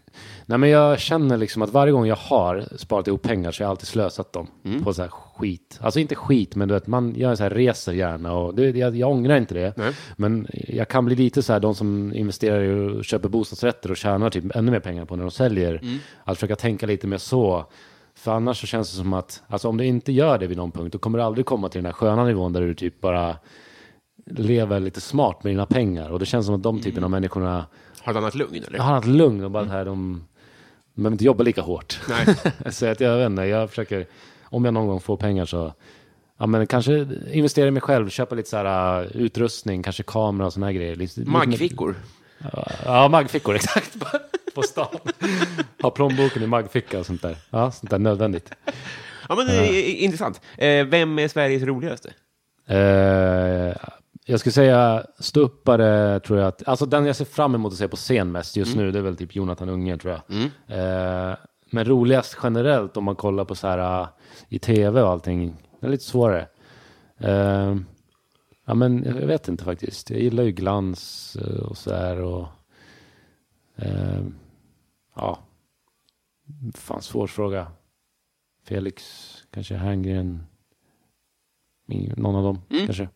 Nej, men jag känner liksom att varje gång jag har sparat ihop pengar så har jag alltid slösat dem Mm. på så här skit. Alltså inte skit, men du vet, man, jag så här reser gärna och det, jag, jag ångrar inte det. Nej. Men jag kan bli lite så här, de som investerar i och köper bostadsrätter och tjänar typ ännu mer pengar på när de säljer. Mm. Att försöka tänka lite mer så. För annars så känns det som att, alltså om du inte gör det vid någon punkt, då kommer du aldrig komma till den här sköna nivån där du typ bara lever lite smart med dina pengar. Och det känns som att de typen av människorna Har ett annat lugn, eller? har ett lugn och bara här, de, de behöver inte jobba lika hårt. Nej. så att jag vet inte, jag försöker, om jag någon gång får pengar så, ja men kanske investera i mig själv, köpa lite så här uh, utrustning, kanske kamera och såna här grejer. Maggfickor. Ja, maggfickor, exakt. på stan. ha plånboken i maggficka och sånt där. Ja, sånt där nödvändigt. Ja, men det är intressant. Eh, vem är Sveriges roligaste? Eh, jag skulle säga ståuppare tror jag att, alltså den jag ser fram emot att se på scen mest just nu det är väl typ Jonathan Unge tror jag. Eh, men roligast generellt om man kollar på så här uh, i tv och allting, det är lite svårare. Eh, ja men jag vet inte faktiskt, jag gillar ju glans eh, och så här och eh, ja, fan svår fråga. Felix, kanske Herngren. Någon av dem Mm. kanske.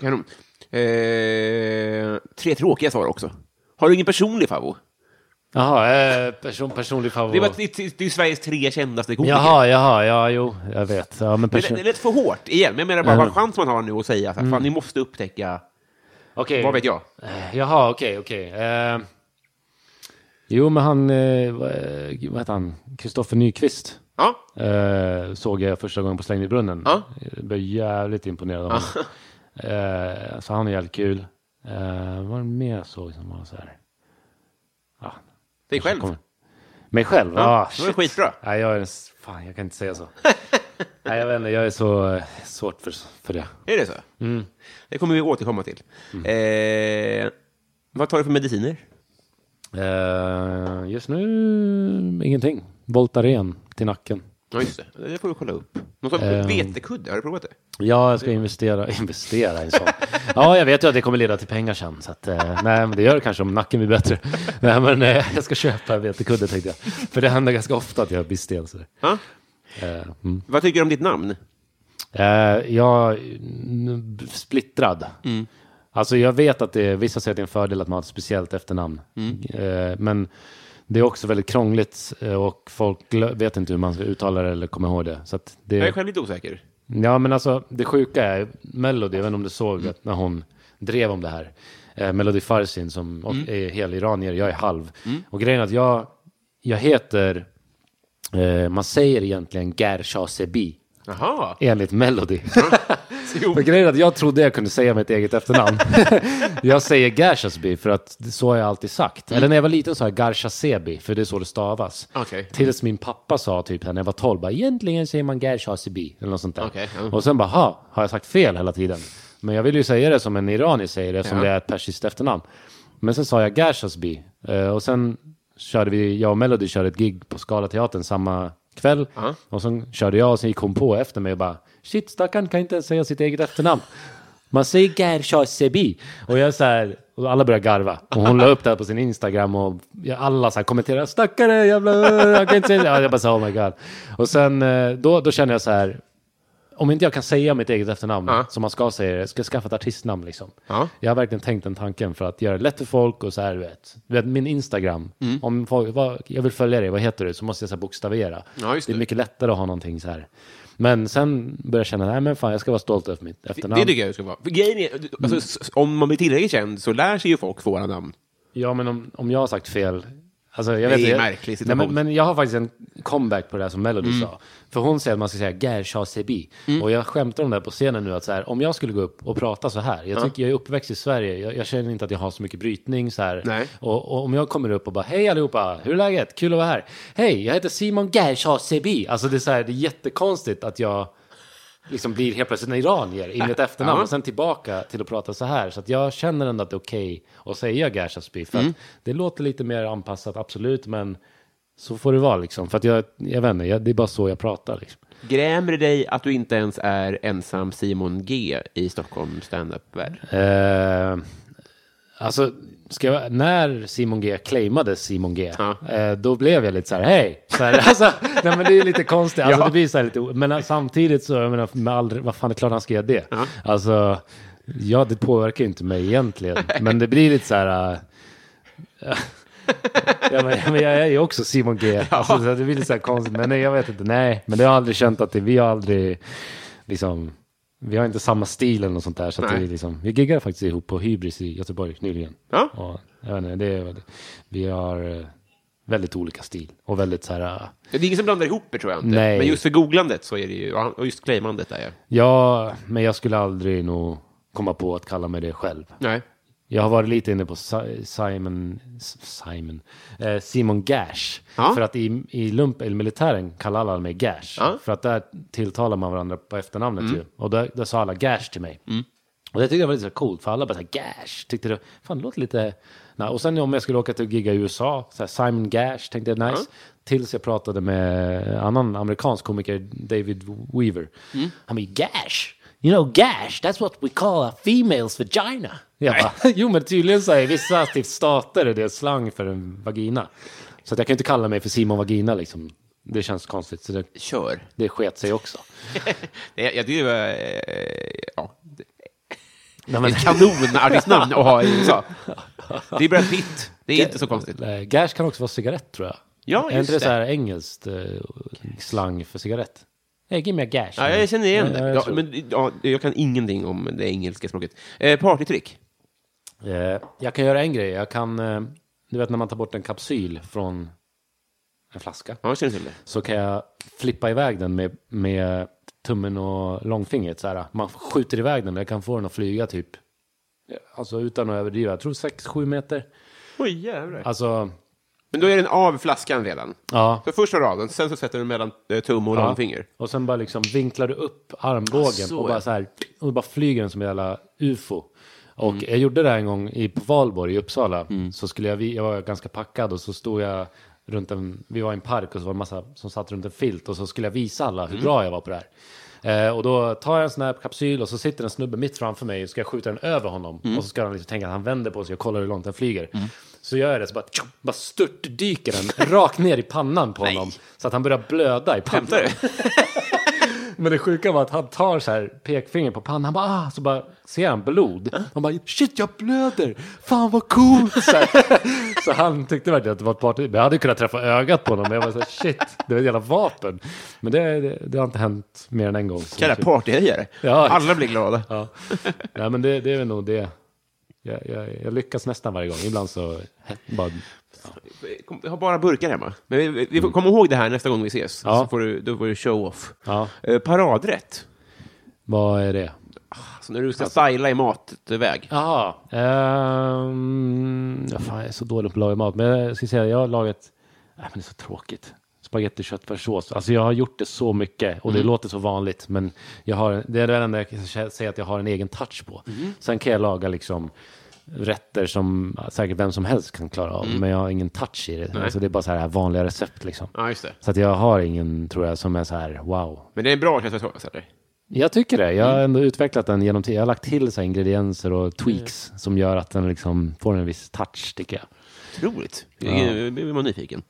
Kanon. Eh, tre tråkiga svar också. Har du ingen personlig favvo? Jaha, eh, person, personlig favorit. Det bara, det, det är Sveriges tre kändaste komiker. Jaha, jaha, ja, jo, jag vet. Ja, men person... det, är lite för hårt igen. Men jag menar bara Mm. vad chans man har nu att säga här, fan, ni måste upptäcka, Okej. vad vet jag? Eh, Jaha, okej, okej. Eh, jo, men han, eh, vad eh, heter han? Kristoffer Nyqvist. Ja, Eh, såg jag första gången på Släng i brunnen. Ja. Jag blev jävligt imponerad av honom. Eh, så han är jävligt kul. Eh, vad mer jag såg som var så här? Ja, dig själv. kommer- Mig själv? Ja, Ja, det var skitbra. Nej, jag är Fan, jag kan inte säga så. Nej, jag vet inte, jag är så eh, svårt för, för det. Är det så? Mm. Det kommer vi återkomma till. Eh, vad tar du för mediciner? Eh, just nu, ingenting. Voltaren till nacken. Ja, just det. Det får du kolla upp. Någon sorts Ehm. vetekudde, har du provat det? Ja, jag ska investera, investera i en sån. Ja, jag vet ju att det kommer leda till pengar sen. Så att, eh, nej, men det gör det kanske om nacken blir bättre. Nej, men eh, jag ska köpa en vetekudde tänkte jag. För det händer ganska ofta att jag blir stel. Så. Ja. Eh, mm. Vad tycker du om ditt namn? eh, jag splittrad. Alltså jag vet att det vissa säger att det är en fördel att man har ett speciellt efternamn. Eh, men det är också väldigt krångligt eh, och folk vet inte hur man ska uttala det eller komma ihåg det. Så det Jag är själv lite osäker. Ja, men alltså det sjuka är Melody, inte om du såg att när hon drev om det här. Eh, Melody Farsin som och är hel iranier, jag är halv. Och grejen är att jag, jag heter, eh, man säger egentligen Ger Shasebi Jaha. enligt Melody. Men grejen är att jag trodde jag kunde säga mitt eget efternamn. jag säger Gershasby för att det- så har jag alltid sagt. Eller när jag var liten sa jag Garshasebi för det är så det stavas. Okej. Tills min pappa sa typ när jag var 12, bara, egentligen säger man Gershasebi eller något sånt där. Okej, ja. Och sen bara, ha, har jag sagt fel hela tiden? Men jag vill ju säga det som en iranier säger det, som Ja. det är ett persiskt efternamn. Men sen sa jag Gershasby. Eh, och sen körde vi, jag och Melody körde ett gig på Scalateatern samma kväll. Ja. Och sen körde jag och sen gick hon på efter mig och bara, shit stackarn kan inte ens säga sitt eget efternamn. Man säger Gershasebi. Och jag så här, och alla började garva. Och hon la upp det här på sin Instagram och alla så här kommenterade, stackare jävla, jag kan inte säga det. Ja, Jag bara sa, oh my god. Och sen eh, då, då kände jag så här, om inte jag kan säga mitt eget efternamn, Ja. som man ska säga det, ska jag skaffa ett artistnamn liksom. Ja. Jag har verkligen tänkt den tanken för att göra det lätt för folk och så här, du vet. Du vet min Instagram, Mm. om folk, vad, jag vill följa dig, vad heter du? Så måste jag så här bokstavera. Ja, just det är det. mycket lättare att ha någonting så här. Men sen började jag känna, nej men fan jag ska vara stolt över mitt Det, efternamn. det tycker jag du ska vara. Grejen är, alltså, s- om man blir tillräckligt känd så lär sig ju folk våra namn. Ja, men om, om jag har sagt fel. Alltså, jag Det vet, är en märklig nej, situation. men, men jag har faktiskt en comeback på det här som Melody Mm. sa. För hon säger att man ska säga Ger Shasebi. Och jag skämtar om det här på scenen nu. Att så här, om jag skulle gå upp och prata så här. Jag tycker jag är uppväxt i Sverige. Jag, jag känner inte att jag har så mycket brytning. Så här. Och, och om jag kommer upp och bara hej allihopa, hur är läget? Kul att vara här. Hej, jag heter Simon Ger Shasebi. Alltså det är, så här, det är jättekonstigt att jag liksom blir helt plötsligt en iranier i mitt efternamn Ja. och sen tillbaka till att prata så här. Så att jag känner ändå att det är okej att säga Gershasby. För att det låter lite mer anpassat, absolut, men så får det vara liksom. För att jag, jag vet inte, jag, det är bara så jag pratar liksom. Grämer det dig att du inte ens är ensam Simon G i Stockholm standup-värld? Eh, alltså, jag, när Simon G claimade Simon G, Ja. eh, då blev jag lite så här, hej! Så här, alltså, nej, men det är lite konstigt, alltså, Ja. det blir så lite, men samtidigt så, jag menar, med all, vad fan är klart han ska göra det? Ja. Alltså, ja, det påverkar ju inte mig egentligen, men det blir lite så här, eh, Ja, men, men jag är ju också Simon G. Alltså, så det blir så här konstigt. Men nej, jag vet inte. Nej, men det har jag aldrig känt att det, vi har aldrig liksom. Vi har inte samma stil eller något sånt där. Så Nej. vi, liksom, vi giggade faktiskt ihop på Hybris i Göteborg nyligen. Ja. Och, jag vet inte, det är, vi har eh, väldigt olika stil. Och väldigt så här. eh, Det är ingen som blandar ihop er tror jag inte. Nej. Men just för googlandet så är det ju, och just claimandet är ju. Ja, men jag skulle aldrig nog komma på att kalla mig det själv. Nej. Jag har varit lite inne på Si- Simon, Simon, eh, Simon Gash. Ja. För att i, i lump, eller militären kallar alla mig Gash. Ja. Mm. För att där tilltalar man varandra på efternamnet ju. Och där, där sa alla Gash till mig. Och det tyckte jag var lite så coolt, för alla bara så här, Gash, tyckte det, fan det låter lite... Nej. Och sen om jag skulle åka till gigga i USA, så här, Simon Gash, tänkte jag nice. Tills jag pratade med en annan amerikansk komiker, David Weaver. Han bara, Gash? You know, gash, that's what we call a female's vagina. Jag bara, jo men tydligen så är vissa stater är det slang för en vagina. Så att jag kan inte kalla mig för Simon Vagina liksom. Det känns konstigt, så det, Kör. det sket sig också. Det, tycker det var, eh, ja, Nej, är ett kanonartistnamn att ha i USA. Det är Brad Pitt. Det är inte så konstigt. Nej, Gash kan också vara cigarett tror jag. Ja, är just inte det, så här engelskt eh, slang för cigarett? Hey, give me a gash. Ja, jag känner igen Ja, det. jag Ja, men, ja, jag kan ingenting om det engelska språket. Eh, partytrick. Eh, jag kan göra en grej. Jag kan, eh, du vet när man tar bort en kapsyl från en flaska. Ja. Så kan jag flippa iväg den med, med tummen och långfingret. Så här. Man skjuter iväg den. Jag kan få den att flyga typ, alltså utan att överdriva, jag tror 6-7 meter. Oj, jävlar. Alltså, Men då är den av flaskan redan. ja. Så första raden, sen så sätter du den mellan eh, tum och Ja. långfinger. Och sen bara liksom vinklar du upp armbågen Så, och bara så här, och bara flyger den som en jävla ufo. Och Mm. jag gjorde det här en gång i, på Valborg i Uppsala. Så skulle jag, jag var ganska packad och så stod jag runt en, vi var i en park och så var det en massa som satt runt en filt och så skulle jag visa alla Mm. hur bra jag var på det här. Eh, och då tar jag en sån här kapsyl och så sitter en snubbe mitt framför mig och ska jag skjuta den över honom. Mm. Och så ska han liksom tänka att han vänder på sig och kollar hur långt den flyger. Så gör jag det så bara, tjo, bara störtdyker den rakt ner i pannan på Nej. honom. Så att han börjar blöda i pannan. Men det sjuka var att han tar så här pekfinger på pannan, han bara ah, så bara ser han blod. Han bara shit jag blöder, fan vad coolt. Så, här. så han tyckte verkligen att det var ett party. Men jag hade kunnat träffa ögat på honom, men jag var så här, shit, det var ett jävla vapen. Men det, det, det har inte hänt mer än en gång. Så Kära partyhöjare. Ja. Alla blir glada. Ja. Nej men det, det är väl nog det. Jag, jag, jag lyckas nästan varje gång, ibland så bara, Kom- Jag har bara burkar hemma. Men vi, vi, får komma ihåg det här nästa gång vi ses. Ja. Så får du, då får du show off. ja, Eh, paradrätt. vad är det? Alltså när du ska styla i matväg. Jaha. Um, ja, fan, jag är så dålig på att laga mat. Men jag ska säga, jag har lagat... Nej, men det är så tråkigt. Spagetti köttfärssås. Alltså jag har gjort det så mycket och det låter så vanligt. Men jag har, det är det enda jag kan säga att jag har en egen touch på. Sen kan jag laga liksom rätter som säkert vem som helst kan klara av. Men jag har ingen touch i det. Alltså det är bara så här vanliga recept liksom. Ja. Så att jag har ingen, tror jag, som är så här wow. Men det är en bra köttfärssås, eller? Jag tycker det. Jag har ändå utvecklat den genom tiden. Jag har lagt till så ingredienser och tweaks som gör att den liksom får en viss touch, tycker jag. Otroligt. Ja. blir man nyfiken.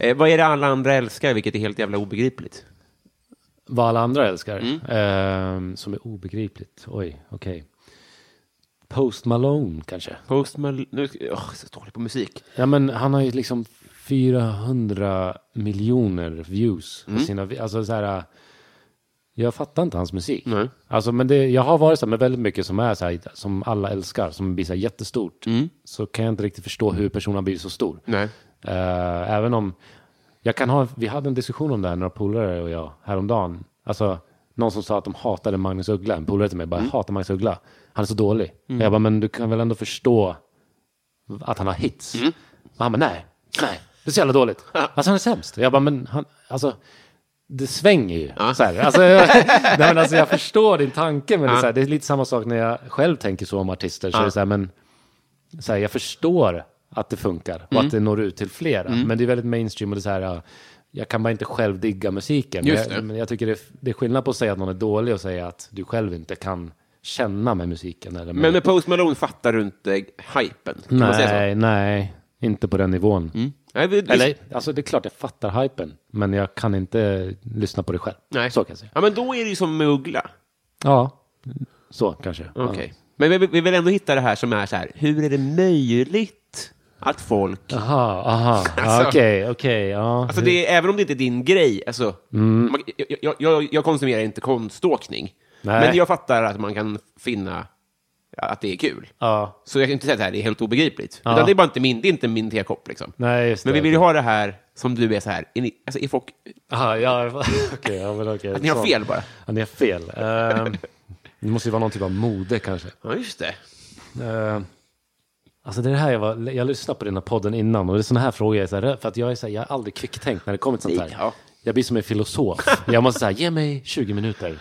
Eh, vad är det alla andra älskar, vilket är helt jävla obegripligt? Vad alla andra älskar. Ehm, som är obegripligt. Oj, okej. Post Malone kanske. Post Malone... Nu åh, så dålig på musik. Ja, men han har ju liksom 400 miljoner views på sina... vi- Alltså så här... Jag fattar inte hans musik. Nej. Alltså, men det, jag har varit så här med väldigt mycket som är så här, som alla älskar, som blir så här jättestort. Så kan jag inte riktigt förstå hur personen har blivit så stor. Nej. Eh, även om jag kan ha, vi hade en diskussion om det här, några polare och jag, häromdagen. Alltså, någon som sa att de hatade Magnus Uggla, en polare till mig bara, jag hatar Magnus Uggla. Han är så dålig. Jag bara, men du kan väl ändå förstå att han har hits? Och han bara, nej, nej, det är så jävla dåligt. Alltså han är sämst. Jag bara, men han, alltså, det svänger ju. Så här. Alltså, jag, nej, men alltså, jag förstår din tanke, men det, är så här, det är lite samma sak när jag själv tänker så om artister. Så det så här, men så här, jag förstår att det funkar och att det når ut till flera. Men det är väldigt mainstream och det är så här, ja, jag kan bara inte själv digga musiken. Men jag, men jag tycker det är, det är skillnad på att säga att någon är dålig och säga att du själv inte kan känna med musiken. Eller med, Men med Post Malone fattar du inte hypen? Kan man säga så? nej, nej, inte på den nivån. Nej, vi, Eller, alltså det är klart jag fattar hypen, men jag kan inte lyssna på det själv. nej. Så kan jag säga. Ja, men då är det ju som med Uggla. Ja, så kanske. Okej. Men vi, vi vill ändå hitta det här som är så här, hur är det möjligt att folk... Ja. Aha, aha. Ja, Alltså- Okej, okej. ja. Alltså det är, även om det inte är din grej, alltså, Mm. man, jag, jag, jag, jag konsumerar inte konståkning, Nej. men jag fattar att man kan finna att det är kul. ja. Så jag kan inte säga att det här är helt obegripligt. Ja. Utan det är bara inte min, det är inte min tekopp. Liksom. Nej, just Men vi det. vill ju ha det här som du är så här, är, ni, alltså, är folk, Aha, ja, okej. ja, men okej. att ni har fel bara. Ja, ni har fel. Ehm, det måste ju vara någon typ av mode kanske. Ja, just det. Uh, alltså det är det här jag var, jag lyssnade på den här podden innan och det är sådana här frågor jag är så här, för att jag är så här, jag är aldrig kvicktänkt när det kommer till sånt här. Ja. Jag blir som en filosof. Jag måste säga, ge mig 20 minuter.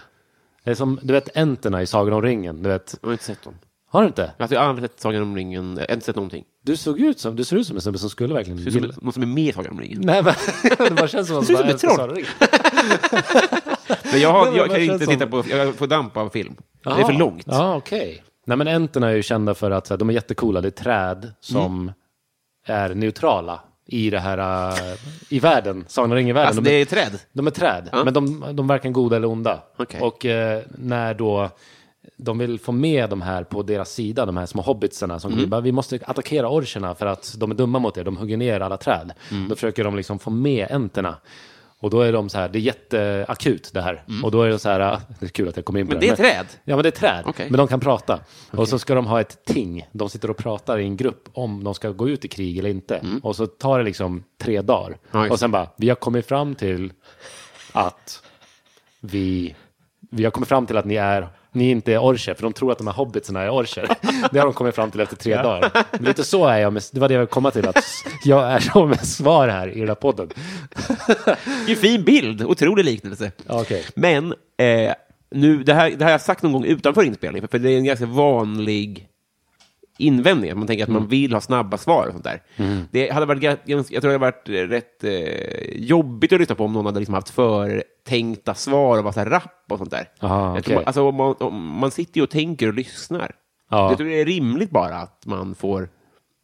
Det är som, du vet enterna i Sagan om ringen, du vet. Jag har inte sett dem. Har du inte? Alltså, jag har aldrig sett Sagan om ringen, jag har inte sett någonting. Du såg ut som, du ser ut som en snubbe som skulle verkligen Det är som, gilla... någon som är med i Sagan om ringen. Nej men, det bara känns som att Du ser ut som ett troll. Men jag, har, Men jag vad kan känns inte som- titta på, jag får damp av film. Det är för långt. Ja, okej. Nej men enterna är ju kända för att så här, de är jättecoola, det är träd som Mm. är neutrala i det här, uh, i världen, Sagan om ringen-världen. Alltså de, det är träd? de är träd, Ja. men de, de varken goda eller onda. Okej. Och eh, när då de vill få med de här på deras sida, de här små hobbitsarna som mm. bara, vi måste attackera orcherna för att de är dumma mot er, de hugger ner alla träd. Mm. Då försöker de liksom få med enterna. Och då är de så här, det är jätteakut det här. Och då är det så här, ah, det är kul att jag kom in på Mm. Men det. det är träd? Ja, men det är träd. Okej. Men de kan prata. Och så ska de ha ett ting. De sitter och pratar i en grupp om de ska gå ut i krig eller inte. Och så tar det liksom tre dagar. Mm. Just och sen bara, vi har kommit fram till att vi, vi har kommit fram till att ni är ni inte är orcher, för de tror att de här hobbitsarna är orcher. Det har de kommit fram till efter tre dagar. Lite så är jag, med, det var det jag ville komma till, att jag är så med svar här i den här podden. Vilken fin bild, otrolig liknelse. Okej. Men eh, nu, det, här, det här har jag sagt någon gång utanför inspelningen, för det är en ganska vanlig invändning. att Man tänker att man vill ha snabba svar och sånt där. Det hade varit, jag tror det hade varit rätt eh, jobbigt att lyssna på om någon hade liksom haft förtänkta svar och var så här rapp och sånt där. Aha, tror, okej. alltså, om man, om man sitter ju och tänker och lyssnar. Ja. Jag tror det är rimligt bara att man får...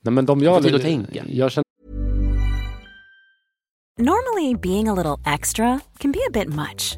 Nej, men de jag, får tid att tänka. jag känner Normally, being a little extra can be a bit much,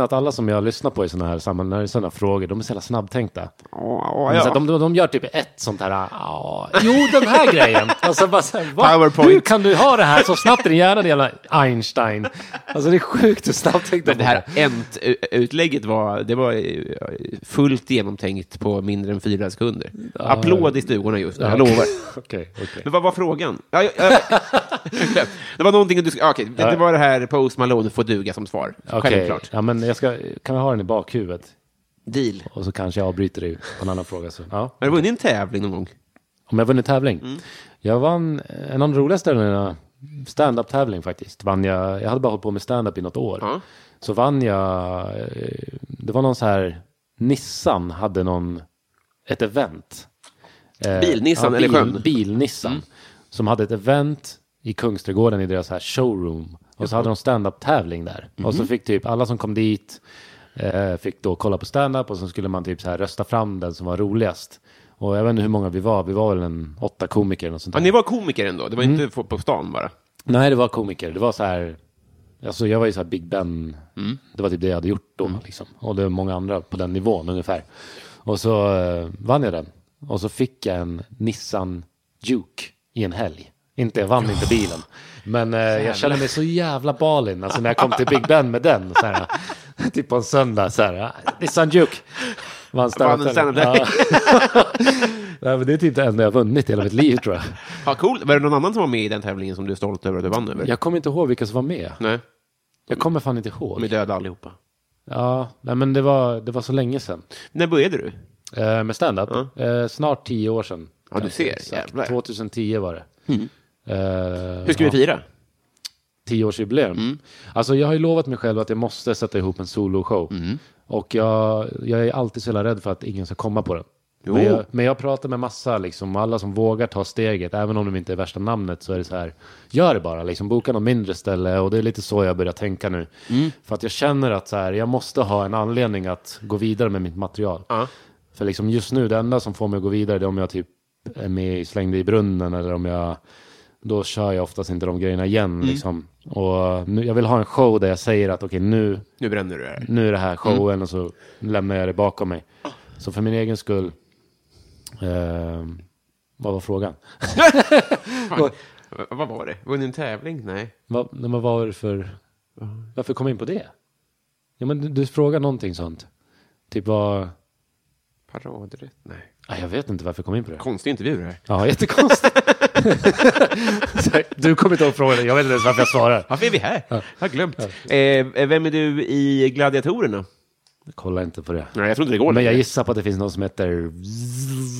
att alla som jag lyssnar på i sådana här sammanhang, är sådana frågor, de är så jävla snabbtänkta. Ja, Så att de, de, de gör typ ett sånt här, ja, jo den här grejen. Och så bara så här, va? PowerPoint. Hur kan du ha det här så snabbt i din hjärna, din jävla Einstein? Alltså det är sjukt hur snabbt tänkta Men det här Ent-utlägget var, det var fullt genomtänkt på mindre än fyra sekunder. Applåd i stugorna just nu, jag lovar. Okej, okej. Men vad var frågan? Ja, ja, ja. det var någonting du... ja, Okej, det, det var det här Post Malone får duga som svar. Okej, Självklart. ja men jag ska, kan vi ha den i bakhuvudet? Deal. Och så kanske jag avbryter dig på en annan fråga. Så, ja. Har du vunnit en tävling någon gång? Om jag vunnit tävling? Mm. Jag vann en av de roligaste tävlingarna, stand-up tävling faktiskt. Vann jag, jag hade bara hållit på med stand-up i något år. Ja. Så vann jag, eh, det var någon så här, Nissan hade någon, ett event. Eh, Bil-Nissan eller bil, sjön? Bil-Nissan. Som hade ett event i Kungsträdgården i deras här showroom. Och så hade de stand-up tävling där. Och så fick typ alla som kom dit eh, fick då kolla på stand-up och så skulle man typ så här rösta fram den som var roligast. Och jag vet inte hur många vi var, vi var väl en åtta komiker eller något sånt Ja, där. ni var komiker ändå? Det var Mm. inte på, på stan bara? Nej, det var komiker. Det var så här, alltså jag var ju så här Big Ben, det var typ det jag hade gjort då liksom. Och det var många andra på den nivån ungefär. Och så eh, vann jag den. Och så fick jag en Nissan Juke i en helg. Inte, jag vann inte bilen. Men eh, jag kände mig så jävla balin, alltså när jag kom till Big Ben med den. Så här, typ på en söndag, så här, Nissan Juke. Vann Vann. Ja. Nej, men det är typ det enda jag har vunnit i hela mitt liv tror jag. Ja, cool. Var det någon annan som var med i den tävlingen som du är stolt över att du vann över? Jag kommer inte ihåg vilka som var med. Nej, Jag kommer fan inte ihåg. de är döda allihopa. Ja, nej, men det var, det var så länge sedan. När började du? Eh, med stand-up? Eh, snart tio år sedan. Ja, du ser. Jävlar. 2010 var det. Eh, Hur ska vi fira? Tioårsjubileum. Alltså jag har ju lovat mig själv att jag måste sätta ihop en soloshow. Och jag, jag är alltid så jävla rädd för att ingen ska komma på den. Men jag, men jag pratar med massa, liksom, alla som vågar ta steget, även om de inte är värsta namnet, så är det så här, gör det bara, liksom, boka något mindre ställe och det är lite så jag börjar tänka nu. För att jag känner att så här, jag måste ha en anledning att gå vidare med mitt material. Ja. För liksom just nu, det enda som får mig att gå vidare, det är om jag typ är med i Slängde i brunnen eller om jag då kör jag oftast inte de grejerna igen. Liksom. Och nu, jag vill ha en show där jag säger att okej, nu, Nu bränner du det här. nu är det här showen och så lämnar jag det bakom mig. Så för min egen skull, eh, vad var frågan? Vad var det? Vunnit en tävling? Nej. Vad, nej, men vad var det för, varför kom jag in på det? Ja men du, du frågar någonting sånt. Typ vad, Paradrätt? Nej. nej, jag vet inte varför jag kom in på det. Konstig intervju det här. Ja, jättekonstigt. Så, du kommer inte ihåg frågan, jag vet inte ens varför jag svarar. Varför är vi här? Jag har glömt. Eh, vem är du i Gladiatorerna? Kolla inte på det. Nej, jag tror inte det går Men jag gissar på att det finns någon som heter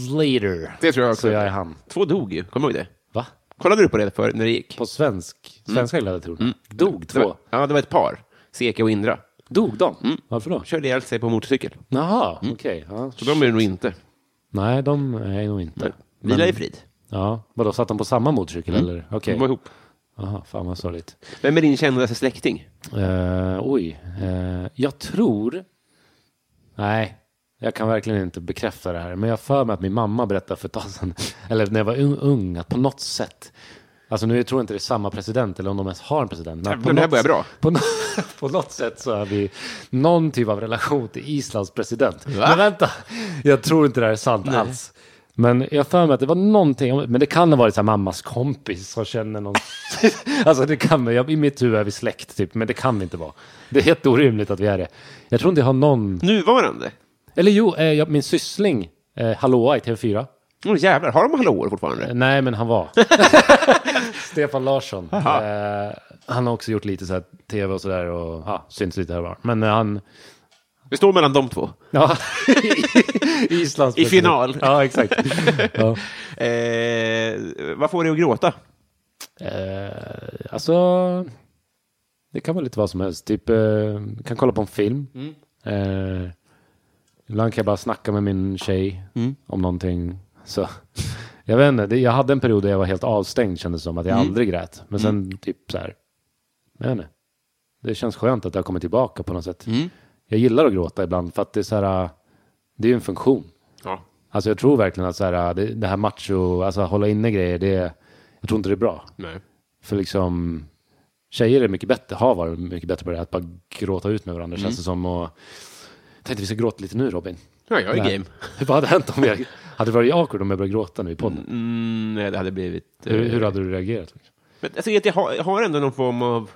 Slater. Det tror jag också. Så jag är han. Två dog ju, kommer du ihåg det? Va? Kollade du på det för när det gick? På svensk, svenska gladiatorerna? Dog Det två? var, ja, det var ett par. Seke och Indra. Dog de? Varför då? Körde ihjäl sig på motorcykel. Jaha, okej. Ja, Så de är det nog inte. Nej, de är nog inte. Vila i frid. Ja, vadå, satt de på samma motorcykel eller? Okej. De var ihop. Jaha, fan vad sorgligt. Vem är din kändaste släkting? Uh, oj, Eh, jag tror... Nej, jag kan verkligen inte bekräfta det här. Men jag för mig att min mamma berättade för ett tag sedan, eller när jag var ung, ung, att på något sätt, alltså nu tror jag inte det är samma president eller om de ens har en president. men på det här börjar bra. På, på något sätt så har vi någon typ av relation till Islands president. Va? Men vänta, jag tror inte det här är sant alls. Men jag för mig att det var någonting, men det kan ha varit så här mammas kompis som känner någon. alltså det kan, jag, i mitt huvud är vi släkt typ, men det kan vi inte vara. Det är helt orimligt att vi är det. Jag tror inte jag har någon, Nuvarande? eller jo, eh, jag, min syssling, eh, Hallåa i TV4. Åh jävlar, har de hallåor fortfarande? Eh, Nej, men han var. Stefan Larsson. Eh, han har också gjort lite så här tv och sådär och ja, syns lite här och var. Men eh, han, Det står mellan de två. ja, Islands I final. Ja, exakt. Ja. Eh, vad får dig att gråta? Eh, alltså, det kan vara lite vad som helst. Typ, eh, kan kolla på en film. Eh, ibland kan jag bara snacka med min tjej om någonting. Så, jag vet inte, jag hade en period där jag var helt avstängd kändes som, att jag aldrig grät. Men sen typ så här, jag vet inte. Det känns skönt att det har kommit tillbaka på något sätt. Jag gillar att gråta ibland för att det är så här, det är ju en funktion. Ja. Alltså jag tror verkligen att så här, det, det här macho, alltså hålla inne grejer, det, jag tror inte det är bra. Nej. För liksom tjejer är mycket bättre, har varit mycket bättre på det, att bara gråta ut med varandra känns det som. Och, jag tänkte vi ska gråta lite nu Robin. Ja, jag är game. Vad hade hänt om jag, hade det varit awkward om jag började gråta nu i podden? Mm, nej, det hade blivit... eh, Hur, hur hade du reagerat? Men, alltså, jag, har, jag har ändå någon form av...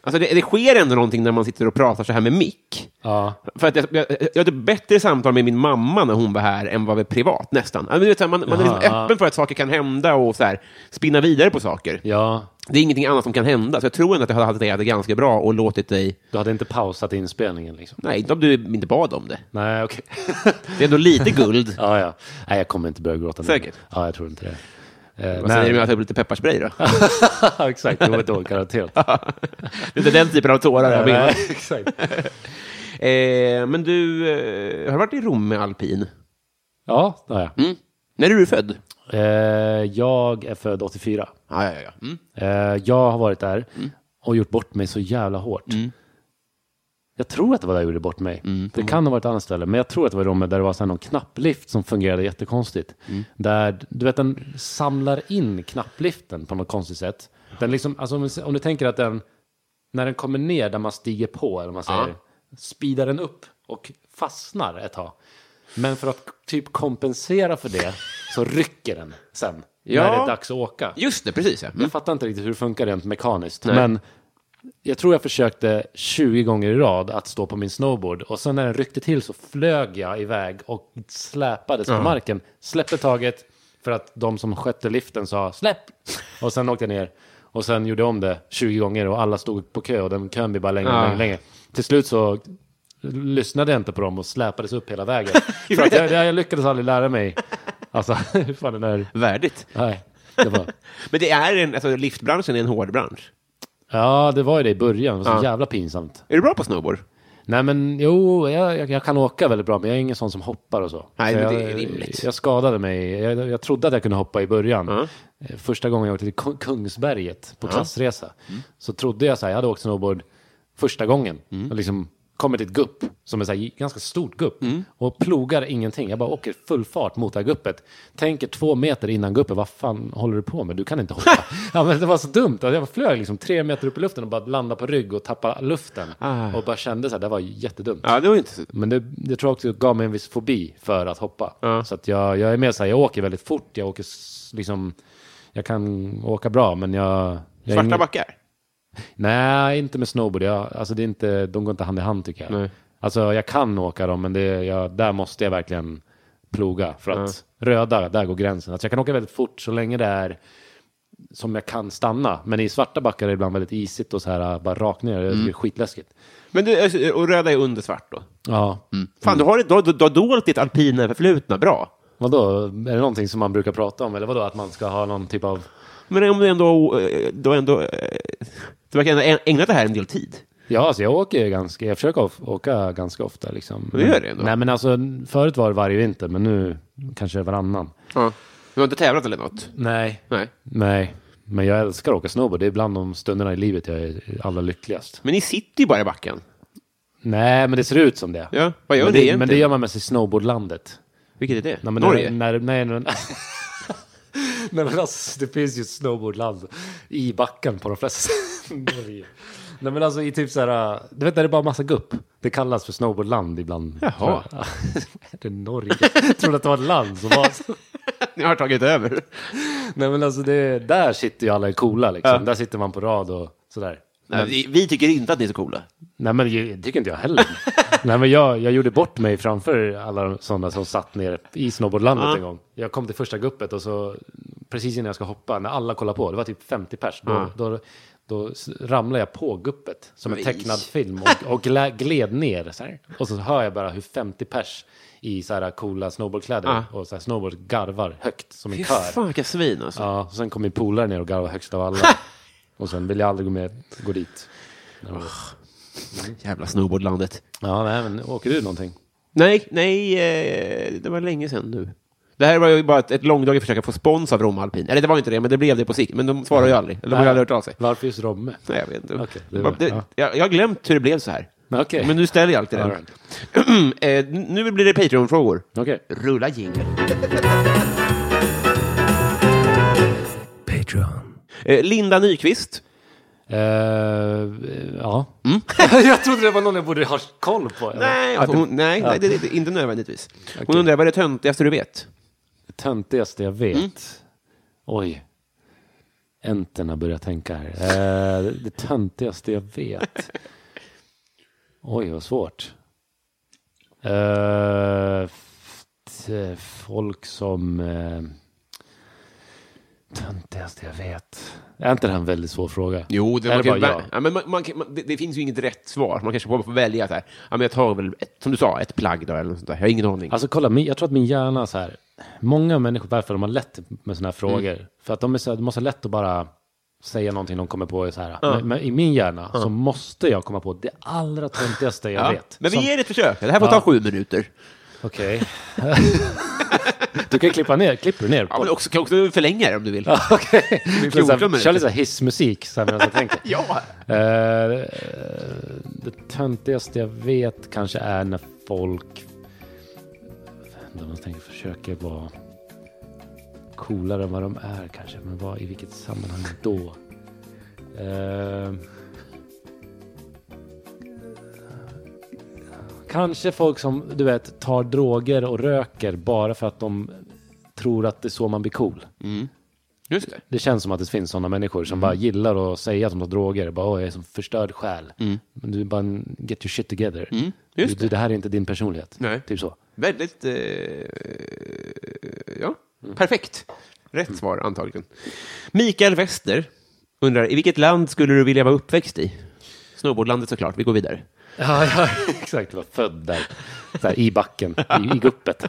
Alltså det, det sker ändå någonting när man sitter och pratar så här med mick. Ja, För att jag, jag, jag hade bättre samtal med min mamma när hon var här än vad vi privat, nästan. Alltså, vet, här, man, man är liksom ja. öppen för att saker kan hända och så här, spinna vidare på saker. ja, Det är ingenting annat som kan hända. Så jag tror ändå att jag hade hanterat det ganska bra och låtit dig... du hade inte pausat inspelningen liksom? Nej, inte om du inte bad om det. Nej, okej. Det är ändå lite guld. ja, ja. Nej, jag kommer inte börja gråta nu. Säkert? Ja, jag tror inte det. Eh, Vad säger du med att ta upp lite pepparspray då? Exakt, jo, då, garanterat. det är inte den typen av tårar jag menar. Exakt. Eh, men du, eh, har du varit i Rom med alpin? Ja, det har jag. Mm. När är du född? Eh, jag är född 84. Ja, ja, ja. Mm. Eh, jag har varit där och gjort bort mig så jävla hårt. Jag tror att det var där jag gjorde bort mig. Det kan ha varit ett annat ställe, men jag tror att det var i rummet där det var så här någon knapplift som fungerade jättekonstigt. Där, du vet, den samlar in knappliften på något konstigt sätt. Den liksom, alltså om, om du tänker att den, när den kommer ner där man stiger på, eller man säger, speedar den upp och fastnar ett tag. Men för att typ kompensera för det så rycker den sen. Ja. När det är dags att åka. Just det, precis ja. Mm. Jag fattar inte riktigt hur det funkar rent mekaniskt. Nej. Men jag tror jag försökte 20 gånger i rad att stå på min snowboard. Och sen när den ryckte till så flög jag iväg och släpades på marken. Släppte taget för att de som skötte liften sa släpp. Och sen åkte jag ner. Och sen gjorde jag om det 20 gånger och alla stod på kö och den kön blev bara längre och Ja. längre, längre. Till slut så lyssnade jag inte på dem och släpades upp hela vägen. för att jag, jag lyckades aldrig lära mig. Alltså, hur fan den där... Värdigt. Nej, det var... Men det är en, alltså liftbranschen är en hård bransch. Ja, det var ju det i början. Det var så Ja. jävla pinsamt. Är du bra på snowboard? Nej, men jo, jag, jag, jag kan åka väldigt bra, men jag är ingen sån som hoppar och så. Nej, så men jag, det är rimligt. Jag skadade mig. Jag, jag trodde att jag kunde hoppa i början. Ja. Eh, Första gången jag åkte till Kung- Kungsberget på klassresa Mm. så trodde jag så här, jag hade åkt snowboard första gången. Mm. Och liksom kommer till ett gupp, som är så här, ganska stort gupp, Mm. och plogar ingenting. Jag bara åker full fart mot det här guppet. Tänker två meter innan guppet, vad fan håller du på med? Du kan inte hoppa. ja, men det var så dumt. Alltså, Jag flög liksom tre meter upp i luften och bara landade på rygg och tappade luften. Ah. Och bara kände så här, det var jättedumt. Ja, det var inte så... Men det, det tror jag också gav mig en viss fobi för att hoppa. Ja. Så att jag, jag är mer så här, jag åker väldigt fort, jag åker liksom, jag kan åka bra, men jag... jag Svarta ingen- backar? Nej, inte med snowboard. Jag, alltså det är inte, de går inte hand i hand tycker jag. Nej. Alltså jag kan åka dem, men det, jag, där måste jag verkligen ploga. För att röda, där går gränsen. Alltså jag kan åka väldigt fort så länge det är som jag kan stanna. Men i svarta backar är det ibland väldigt isigt och så här bara rakt ner. Det är skitläskigt. Men du, alltså, och röda är under svart då? Ja, Fan, du har, du, du, du har dolt ditt alpina förflutna bra. vadå? Är det någonting som man brukar prata om? Eller vadå? Att man ska ha någon typ av... Men om du ändå, eh, har ändå, eh, du verkar ändå ägnat det här en del tid. Ja, alltså jag åker ganska, jag försöker åka ganska ofta liksom. Du gör det ändå? Nej men alltså, förut var det varje vinter, men nu kanske varannan. Ja. Du har inte tävlat eller något? Nej. Nej. Nej, men jag älskar att åka snowboard. Det är bland de stunderna i livet jag är allra lyckligast. Men ni sitter ju bara i backen. Nej, men det ser ut som det. Ja, vad gör men det, egentligen? men det gör man mest i snowboardlandet. Vilket är det? Nej, men Norge? När, när, när, nej, men alltså, det finns ju ett snowboardland i backen på de flesta. Nej men alltså i typ så här, du vet när det är bara massa gupp. Det kallas för snowboardland ibland. Jaha. är det Norge? Jag trodde att det var ett land som var så. Ni har tagit över. Nej men alltså det, där sitter ju alla coola liksom. Där sitter man på rad och sådär. Nej, vi, vi tycker inte att ni är så coola. Nej men det tycker inte jag heller. Nej men jag, jag gjorde bort mig framför alla sådana som satt ner i snowboardlandet Ja. en gång. Jag kom till första guppet och så precis innan jag ska hoppa, när alla kollar på, det var typ 50 pers, då, Ja. då, då ramlade jag på guppet som en tecknad film och, och gled ner så här. Och så hör jag bara hur 50 pers i så här coola snowboardkläder Ja. och så här snowboard garvar högt som en Fy kör. fan vilka svin alltså. Ja, och sen kom min polare ner och garvade högst av alla. och sen ville jag aldrig gå med, gå dit. Jävla snowboardlandet. Ja, nej men åker du någonting? Nej, nej, eh, det var länge sedan nu. Det här var ju bara ett, ett långdraget försök att få spons av Romme Alpin. Eller det var inte det, men det blev det på sikt. Men de svarar ju aldrig. Eller de har ju aldrig hört av sig. Varför just Romme? Nej, jag vet inte. Det det var- det, ja. jag, jag har glömt hur det blev så här. Okej. Men nu ställer jag alltid den. All eh, nu blir det Patreon-frågor. Okej. Rulla jingle. Patreon. Eh, Linda Nyqvist. Uh, ja. jag trodde det var någon jag borde ha koll på. Mm. Nej, hon, nej, ja. nej det, det, inte nödvändigtvis. Hon undrar vad är det töntigaste du vet? Töntigaste jag vet. Mm. Oj. Enterna börjar tänka här. Eh, det töntigaste jag vet. Oj, vad svårt. Eh, folk som... Uh, töntigaste jag vet. Är inte det här en väldigt svår fråga? Jo, det, man kan, bara ja. ja? men man, man, det, det finns ju inget rätt svar. Man kanske får välja så här. Ja, men jag tar väl, ett, som du sa, ett plagg då, eller något sånt där. Jag har ingen aning. Alltså kolla, jag tror att min hjärna så här, många människor, varför de har lätt med sådana här frågor, Mm. för att de är så här, de måste lätt att bara säga någonting de kommer på så här. Men, men i min hjärna så måste jag komma på det allra töntigaste jag ja. vet. Men vi Som- ger det ett försök. Det här får Ja. ta sju minuter. Okej. du kan klippa ner, klipper ner? Ja, På. men också, kan också förlänga det om du vill. Ja, 14 minuter. Kör lite hissmusik så här medan jag tänker. Ja. Eh, det töntigaste jag vet kanske är när folk... Man tänker försöker vara coolare än vad de är kanske. Men vad, i vilket sammanhang då? Eh, kanske folk som, du vet, tar droger och röker bara för att de tror att det är så man blir cool. Just det. Det känns som att det finns sådana människor som bara gillar att säga att de tar droger. Bara, Åh, jag är som förstörd själ. Men du bara get your shit together. Just du, du, det här är inte din personlighet. Nej. Typ så. Väldigt... Eh, ja, perfekt. Rätt svar, antagligen. Mikael Wester undrar, i vilket land skulle du vilja vara uppväxt i? Snowboardlandet såklart, vi går vidare. Ja, ja exakt. Var född där. Så här, I backen, i, i guppet.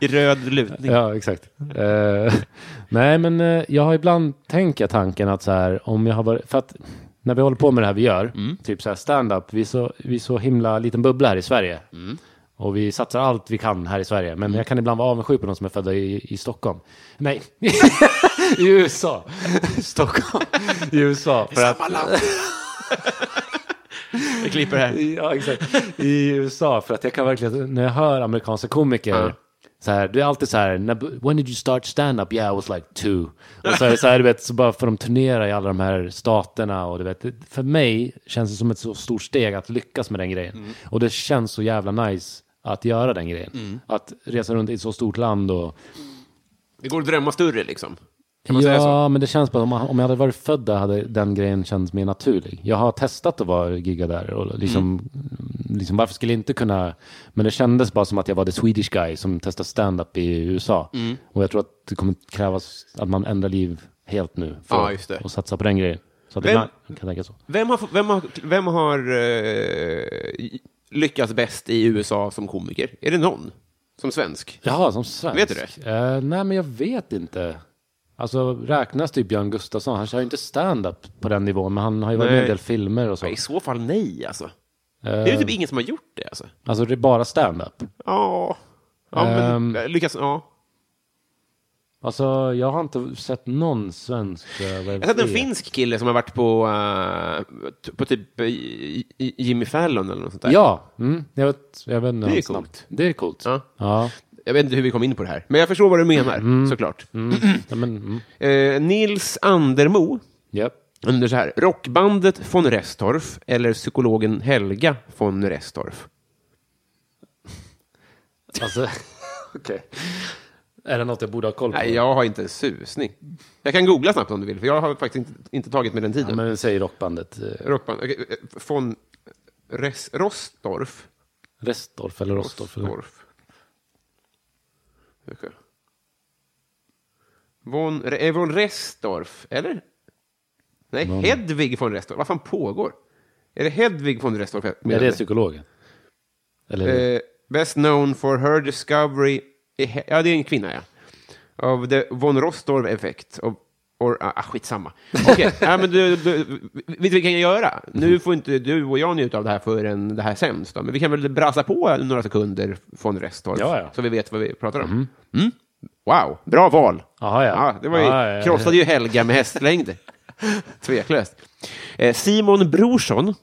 I röd lutning. Ja, exakt. Eh, nej, men eh, jag har ibland tänkt tanken att så här, om jag har varit, för att när vi håller på med det här vi gör, typ så här stand-up, vi är så, vi är så himla liten bubbla här i Sverige. Och vi satsar allt vi kan här i Sverige. Men jag kan ibland vara avundsjuk på de som är födda i, i Stockholm. Nej, i USA. Stockholm. I USA. För att, Vi klipper här. Ja, exakt. I USA, för att jag kan verkligen, när jag hör amerikanska komiker, Ja. så här, det är alltid så här, "När- when did you start stand-up? Yeah, I was like two. Och så, är det så här, du vet, så bara får de turnera i alla de här staterna och du vet, för mig känns det som ett så stort steg att lyckas med den grejen. Mm. Och det känns så jävla nice att göra den grejen. Att resa runt i ett så stort land och Det går att drömma större liksom. Kan man säga ja, så? men det känns bara, om, om jag hade varit född där hade den grejen känts mer naturlig. Jag har testat att vara gigga där och liksom, liksom varför skulle jag inte kunna, men det kändes bara som att jag var the Swedish guy som testar stand-up i USA. Och jag tror att det kommer krävas att man ändrar liv helt nu för Ja, att satsa på den grejen. Så Vem- ibland kan tänka så. Vem har, vem har, vem har eh, lyckats bäst i USA som komiker? Är det någon? Som svensk? Jaha, som svensk? Vet du det? Eh, nej, men jag vet inte. Alltså räknas typ Björn Gustafsson? Han kör ju inte stand-up på den nivån, men han har ju varit med i en del filmer och så. I så fall nej, alltså. Eh, Det är ju typ ingen som har gjort det, alltså. Alltså det är bara stand-up. Ja, ja men Ehm. lyckas, ja. Alltså jag har inte sett någon svensk. eh, Jag har sett en finsk kille som har varit på, eh, t- på typ eh, Jimmy Fallon eller något sånt där. Ja, mm, jag vet. Jag vet Det är coolt. Det är coolt. Ja. Ja. Jag vet inte hur vi kom in på det här, men jag förstår vad du menar, såklart. Mm. ja men, mm. Eh, Nils Andermo Japp. undrar så här, rockbandet von Restorff eller psykologen Helga von Restorff? Alltså, okej. Är det något jag borde ha koll på? Nej, jag har inte en susning. Jag kan googla snabbt om du vill, för jag har faktiskt inte, inte tagit med den tiden. Ja, men säg rockbandet. eh, Rockband, okej, eh, von Res, Rostorff. Restorff eller Rostorff. eller- Rostorff. Ska vi se. Von, är von Restorff, eller? Nej, Hedvig von Restorff. Vad fan pågår? Är det Hedvig von Restorff? jag Är det psykologen? Eller? Eh, best known for her discovery... Ja, det är en kvinna, ja. Of the von Rostorff effect. Of, or, ah, skitsamma. Okej, ja, men du, du, vet du vi kan göra? Nu får inte du och jag njuta av det här förrän det här sänds. Men vi kan väl brassa på några sekunder von Restorff, Ja, ja. så vi vet vad vi pratar om. Mm. Wow, bra val. Jaha, ja. Ja, det var ju, Ja, ja, ja. krossade ju Helga med hästlängder. Tveklöst. Eh, Simon Brorsson,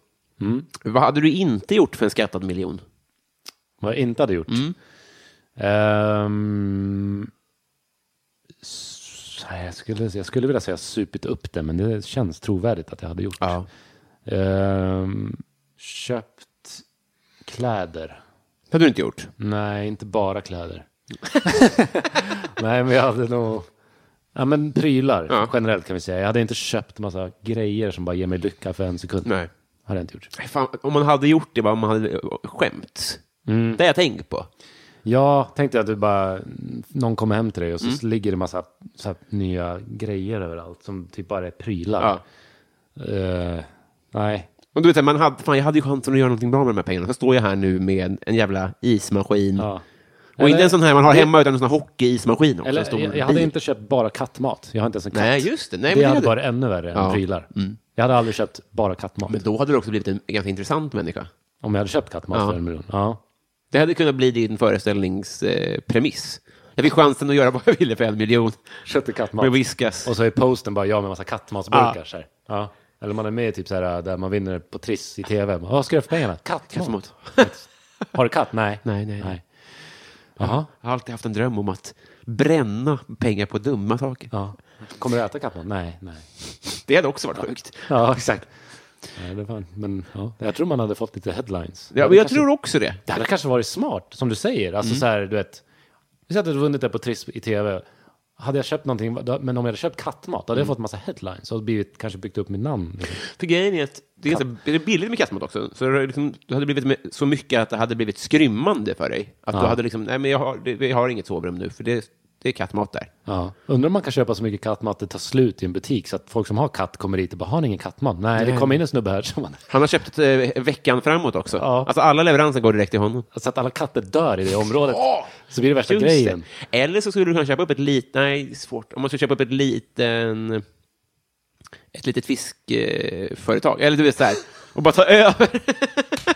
Mm. vad hade du inte gjort för en skattad miljon? Vad jag inte hade gjort? Mm. Jag, skulle, jag skulle vilja säga supit upp det, men det känns trovärdigt att jag hade gjort. Ja. Ehm, köpt kläder. Det hade du inte gjort? Nej, inte bara kläder. Nej, men jag hade nog... Ja, men prylar Ja. generellt kan vi säga. Jag hade inte köpt massa grejer som bara ger mig lycka för en sekund. Nej. Hade jag inte gjort. Fan, om man hade gjort det, vad man hade skämt. Det har jag tänkt på. Ja, tänkte att du bara, någon kommer hem till dig och Mm. så ligger det massa så här, nya grejer överallt som typ bara är prylar. Ja. Eh, nej, Och du vet, man hade, fan, jag hade ju chansen att göra någonting bra med de här pengarna. Så står jag här nu med en jävla ismaskin. ja. Och inte en sån här man har hemma, utan en sån här hockeyismaskin också. Eller, jag, jag hade inte köpt bara kattmat. Jag har inte ens en katt. Nej, just det. Nej, det men det hade varit ännu värre Ja. än prylar. Jag hade aldrig köpt bara kattmat. Men då hade du också blivit en ganska intressant människa. Om jag hade köpt kattmat Ja. för en miljon. Ja. Det hade kunnat bli din föreställningspremiss. Premiss. jag fick chansen att göra vad jag ville för en miljon. Köpte kattmat. Med whiskas. Och så är posten bara jag med massa kattmatsburkar. Här. Ja. Eller man är med typ så här, där man vinner på Triss i tv. Vad ska jag göra för pengarna? Kattmat. Kattmat. Har du katt? Nej. Nej, nej, nej. Jaha. Jag har alltid haft en dröm om att bränna pengar på dumma saker. Ja. Kommer du äta kattmat? Nej, nej. Det hade också varit sjukt. Ja, exakt. Ja, det var, men ja, jag tror man hade fått lite headlines. Ja, men jag tror också det. Det hade kanske varit smart, som du säger. Alltså Mm. så här, du vet. Vi säger att du hade vunnit det på Triss i tv. Hade jag köpt någonting, men om jag hade köpt kattmat, då hade jag fått massa headlines och blivit, kanske byggt upp mitt namn. liksom. För grejen är att det är, ganska, det är billigt med kattmat också. Så det, liksom, det hade blivit så mycket att det hade blivit skrymmande för dig. Att du Ja. hade liksom, nej men jag har, jag har inget sovrum nu, för det, det är kattmat där. Ja. Undrar om man kan köpa så mycket kattmat att det tar slut i en butik så att folk som har katt kommer dit och bara, har ni ingen kattmat? Nej, det kom in en snubbe här som man... Han har köpt eh, veckan framåt också. Ja. Alltså alla leveranser går direkt till honom. Så att alla katter dör i det området. Så blir det värsta Just grejen. det. Eller så skulle du kunna köpa upp ett litet, nej, svårt. Om man skulle köpa upp ett liten, ett litet fiskföretag. Eller du vet så här, och bara ta över.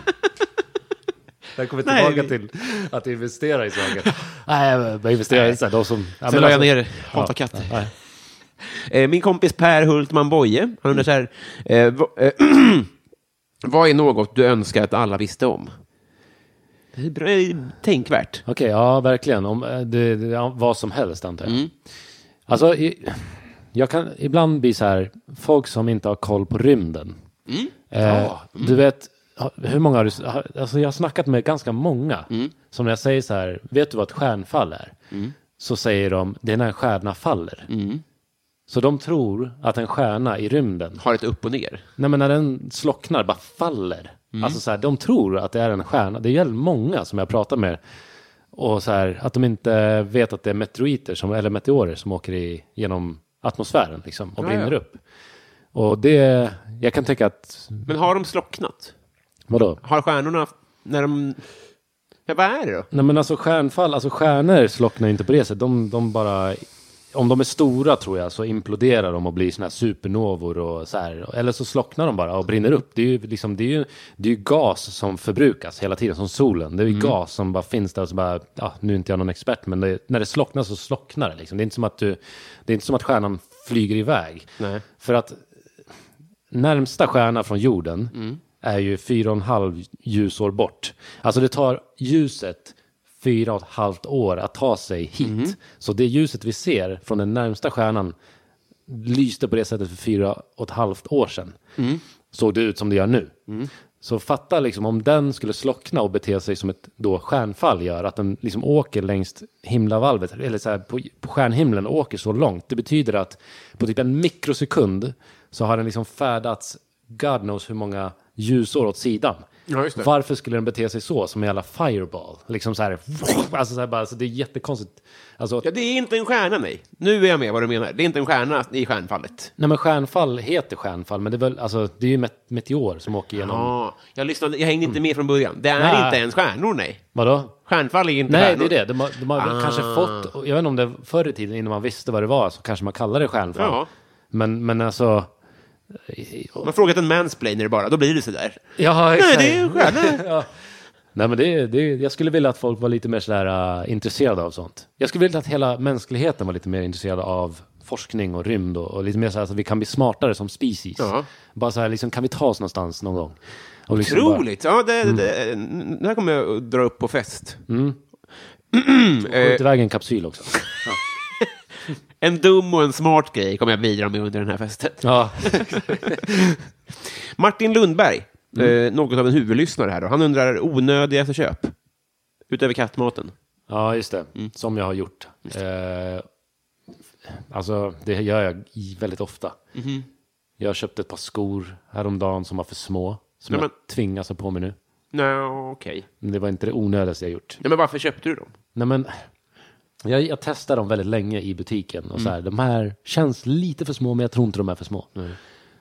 Där kommer tillbaka till att investera i saker. Nej, jag investerar i de som... Ja, Sen la jag alltså- ner Hata Ja, katter. nej. Eh, Min kompis Per Hultman Boye, han undrar så här, eh, vad- eh, Vad är något du önskar att alla visste om? Det tänkvärt. Okej, ja verkligen. Om, det, det, ja, vad som helst antar jag. Mm. Alltså, i, jag kan ibland bli så här, folk som inte har koll på rymden. Mm. Eh, Du vet, hur många har du, alltså jag har snackat med ganska många. Mm. Som när jag säger så här, vet du vad ett stjärnfall är? Så säger de, det är när en stjärna faller. Mm. Så de tror att en stjärna i rymden, Har ett upp och ner. nej men när den slocknar, bara faller. Mm. Alltså så här, de tror att det är en stjärna. Det är väldigt många som jag pratar med. Och så här, att de inte vet att det är meteoriter, som, eller meteorer som åker i, genom atmosfären liksom, och Ja, brinner ja. upp. Och det, jag kan tänka att, Men har de slocknat? Vadå? Har stjärnorna, när de... Ja, vad är det då? Nej men alltså stjärnfall, alltså stjärnor slocknar ju inte på det sättet. De, de bara, om de är stora tror jag så imploderar de och blir såna här supernovor och så här. Eller så slocknar de bara och brinner upp. Det är ju liksom, det är ju, det är ju gas som förbrukas hela tiden, som solen. Det är ju gas som bara finns där och så bara, ja, nu är inte jag någon expert, men det, när det slocknar så slocknar det liksom. Det är inte som att du, det är inte som att stjärnan flyger iväg. Nej. För att närmsta stjärna från jorden är ju fyra och en halv ljusår bort. Alltså det tar ljuset fyra och ett halvt år att ta sig hit. Så det ljuset vi ser från den närmsta stjärnan lyste på det sättet för fyra och ett halvt år sedan. Såg det ut som det gör nu. Så fatta liksom om den skulle slockna och bete sig som ett då stjärnfall gör, att den liksom åker längs himlavalvet, eller så här på, på stjärnhimlen och åker så långt. Det betyder att på typ en mikrosekund så har den liksom färdats God knows hur många ljusår åt sidan. Ja. Varför skulle den bete sig så, som en jävla fireball? Liksom så här, alltså så här bara, så det är jättekonstigt. Alltså, Ja, det är inte en stjärna, nej. Nu är jag med vad du menar. Det är inte en stjärna i stjärnfallet. nej men stjärnfall heter stjärnfall, men det är väl, alltså det är ju met meteor som åker genom, Ja, jag lyssnade, jag hängde inte med från början. Det är Nej. inte ens stjärnor, nej. vadå? Stjärnfall är inte Nej, stjärnor. det är det. De har, de har Ah. kanske fått, jag vet inte om det förr i tiden innan man visste vad det var, så kanske man kallade det stjärnfall. Ja. Men, men alltså, Man har frågat en mansplainer bara, då blir det sådär. ja, Nej, det är en stjärna. ja. Nej, men det, det, jag skulle vilja att folk var lite mer sådär uh, intresserade av sånt. Jag skulle vilja att hela mänskligheten var lite mer intresserad av forskning och rymd och, och lite mer så här så att vi kan bli smartare som species. Ja. Bara så här, liksom, kan vi ta oss någonstans någon gång? Och liksom bara- Otroligt! Ja, det, det, det här kommer jag att dra upp på fest. Skjut iväg en kapsyl också. En dum och en smart grej kommer jag bidra med under den här festen. Ja, Martin Lundberg, eh, något av en huvudlyssnare här då. Han undrar onödiga köp. Utöver kattmaten. ja just det. Mm. Som jag har gjort. Eh, alltså, det gör jag väldigt ofta. Mhm. Jag köpte ett par skor häromdagen som var för små. Som Nej, jag men- tvingas ha på mig nu. Nej, okej. Men det var inte det onödigaste jag gjort. Nej, men varför köpte du dem? Nej men, jag, jag testade dem väldigt länge i butiken. Och Mm. så här, de här känns lite för små, men jag tror inte de är för små.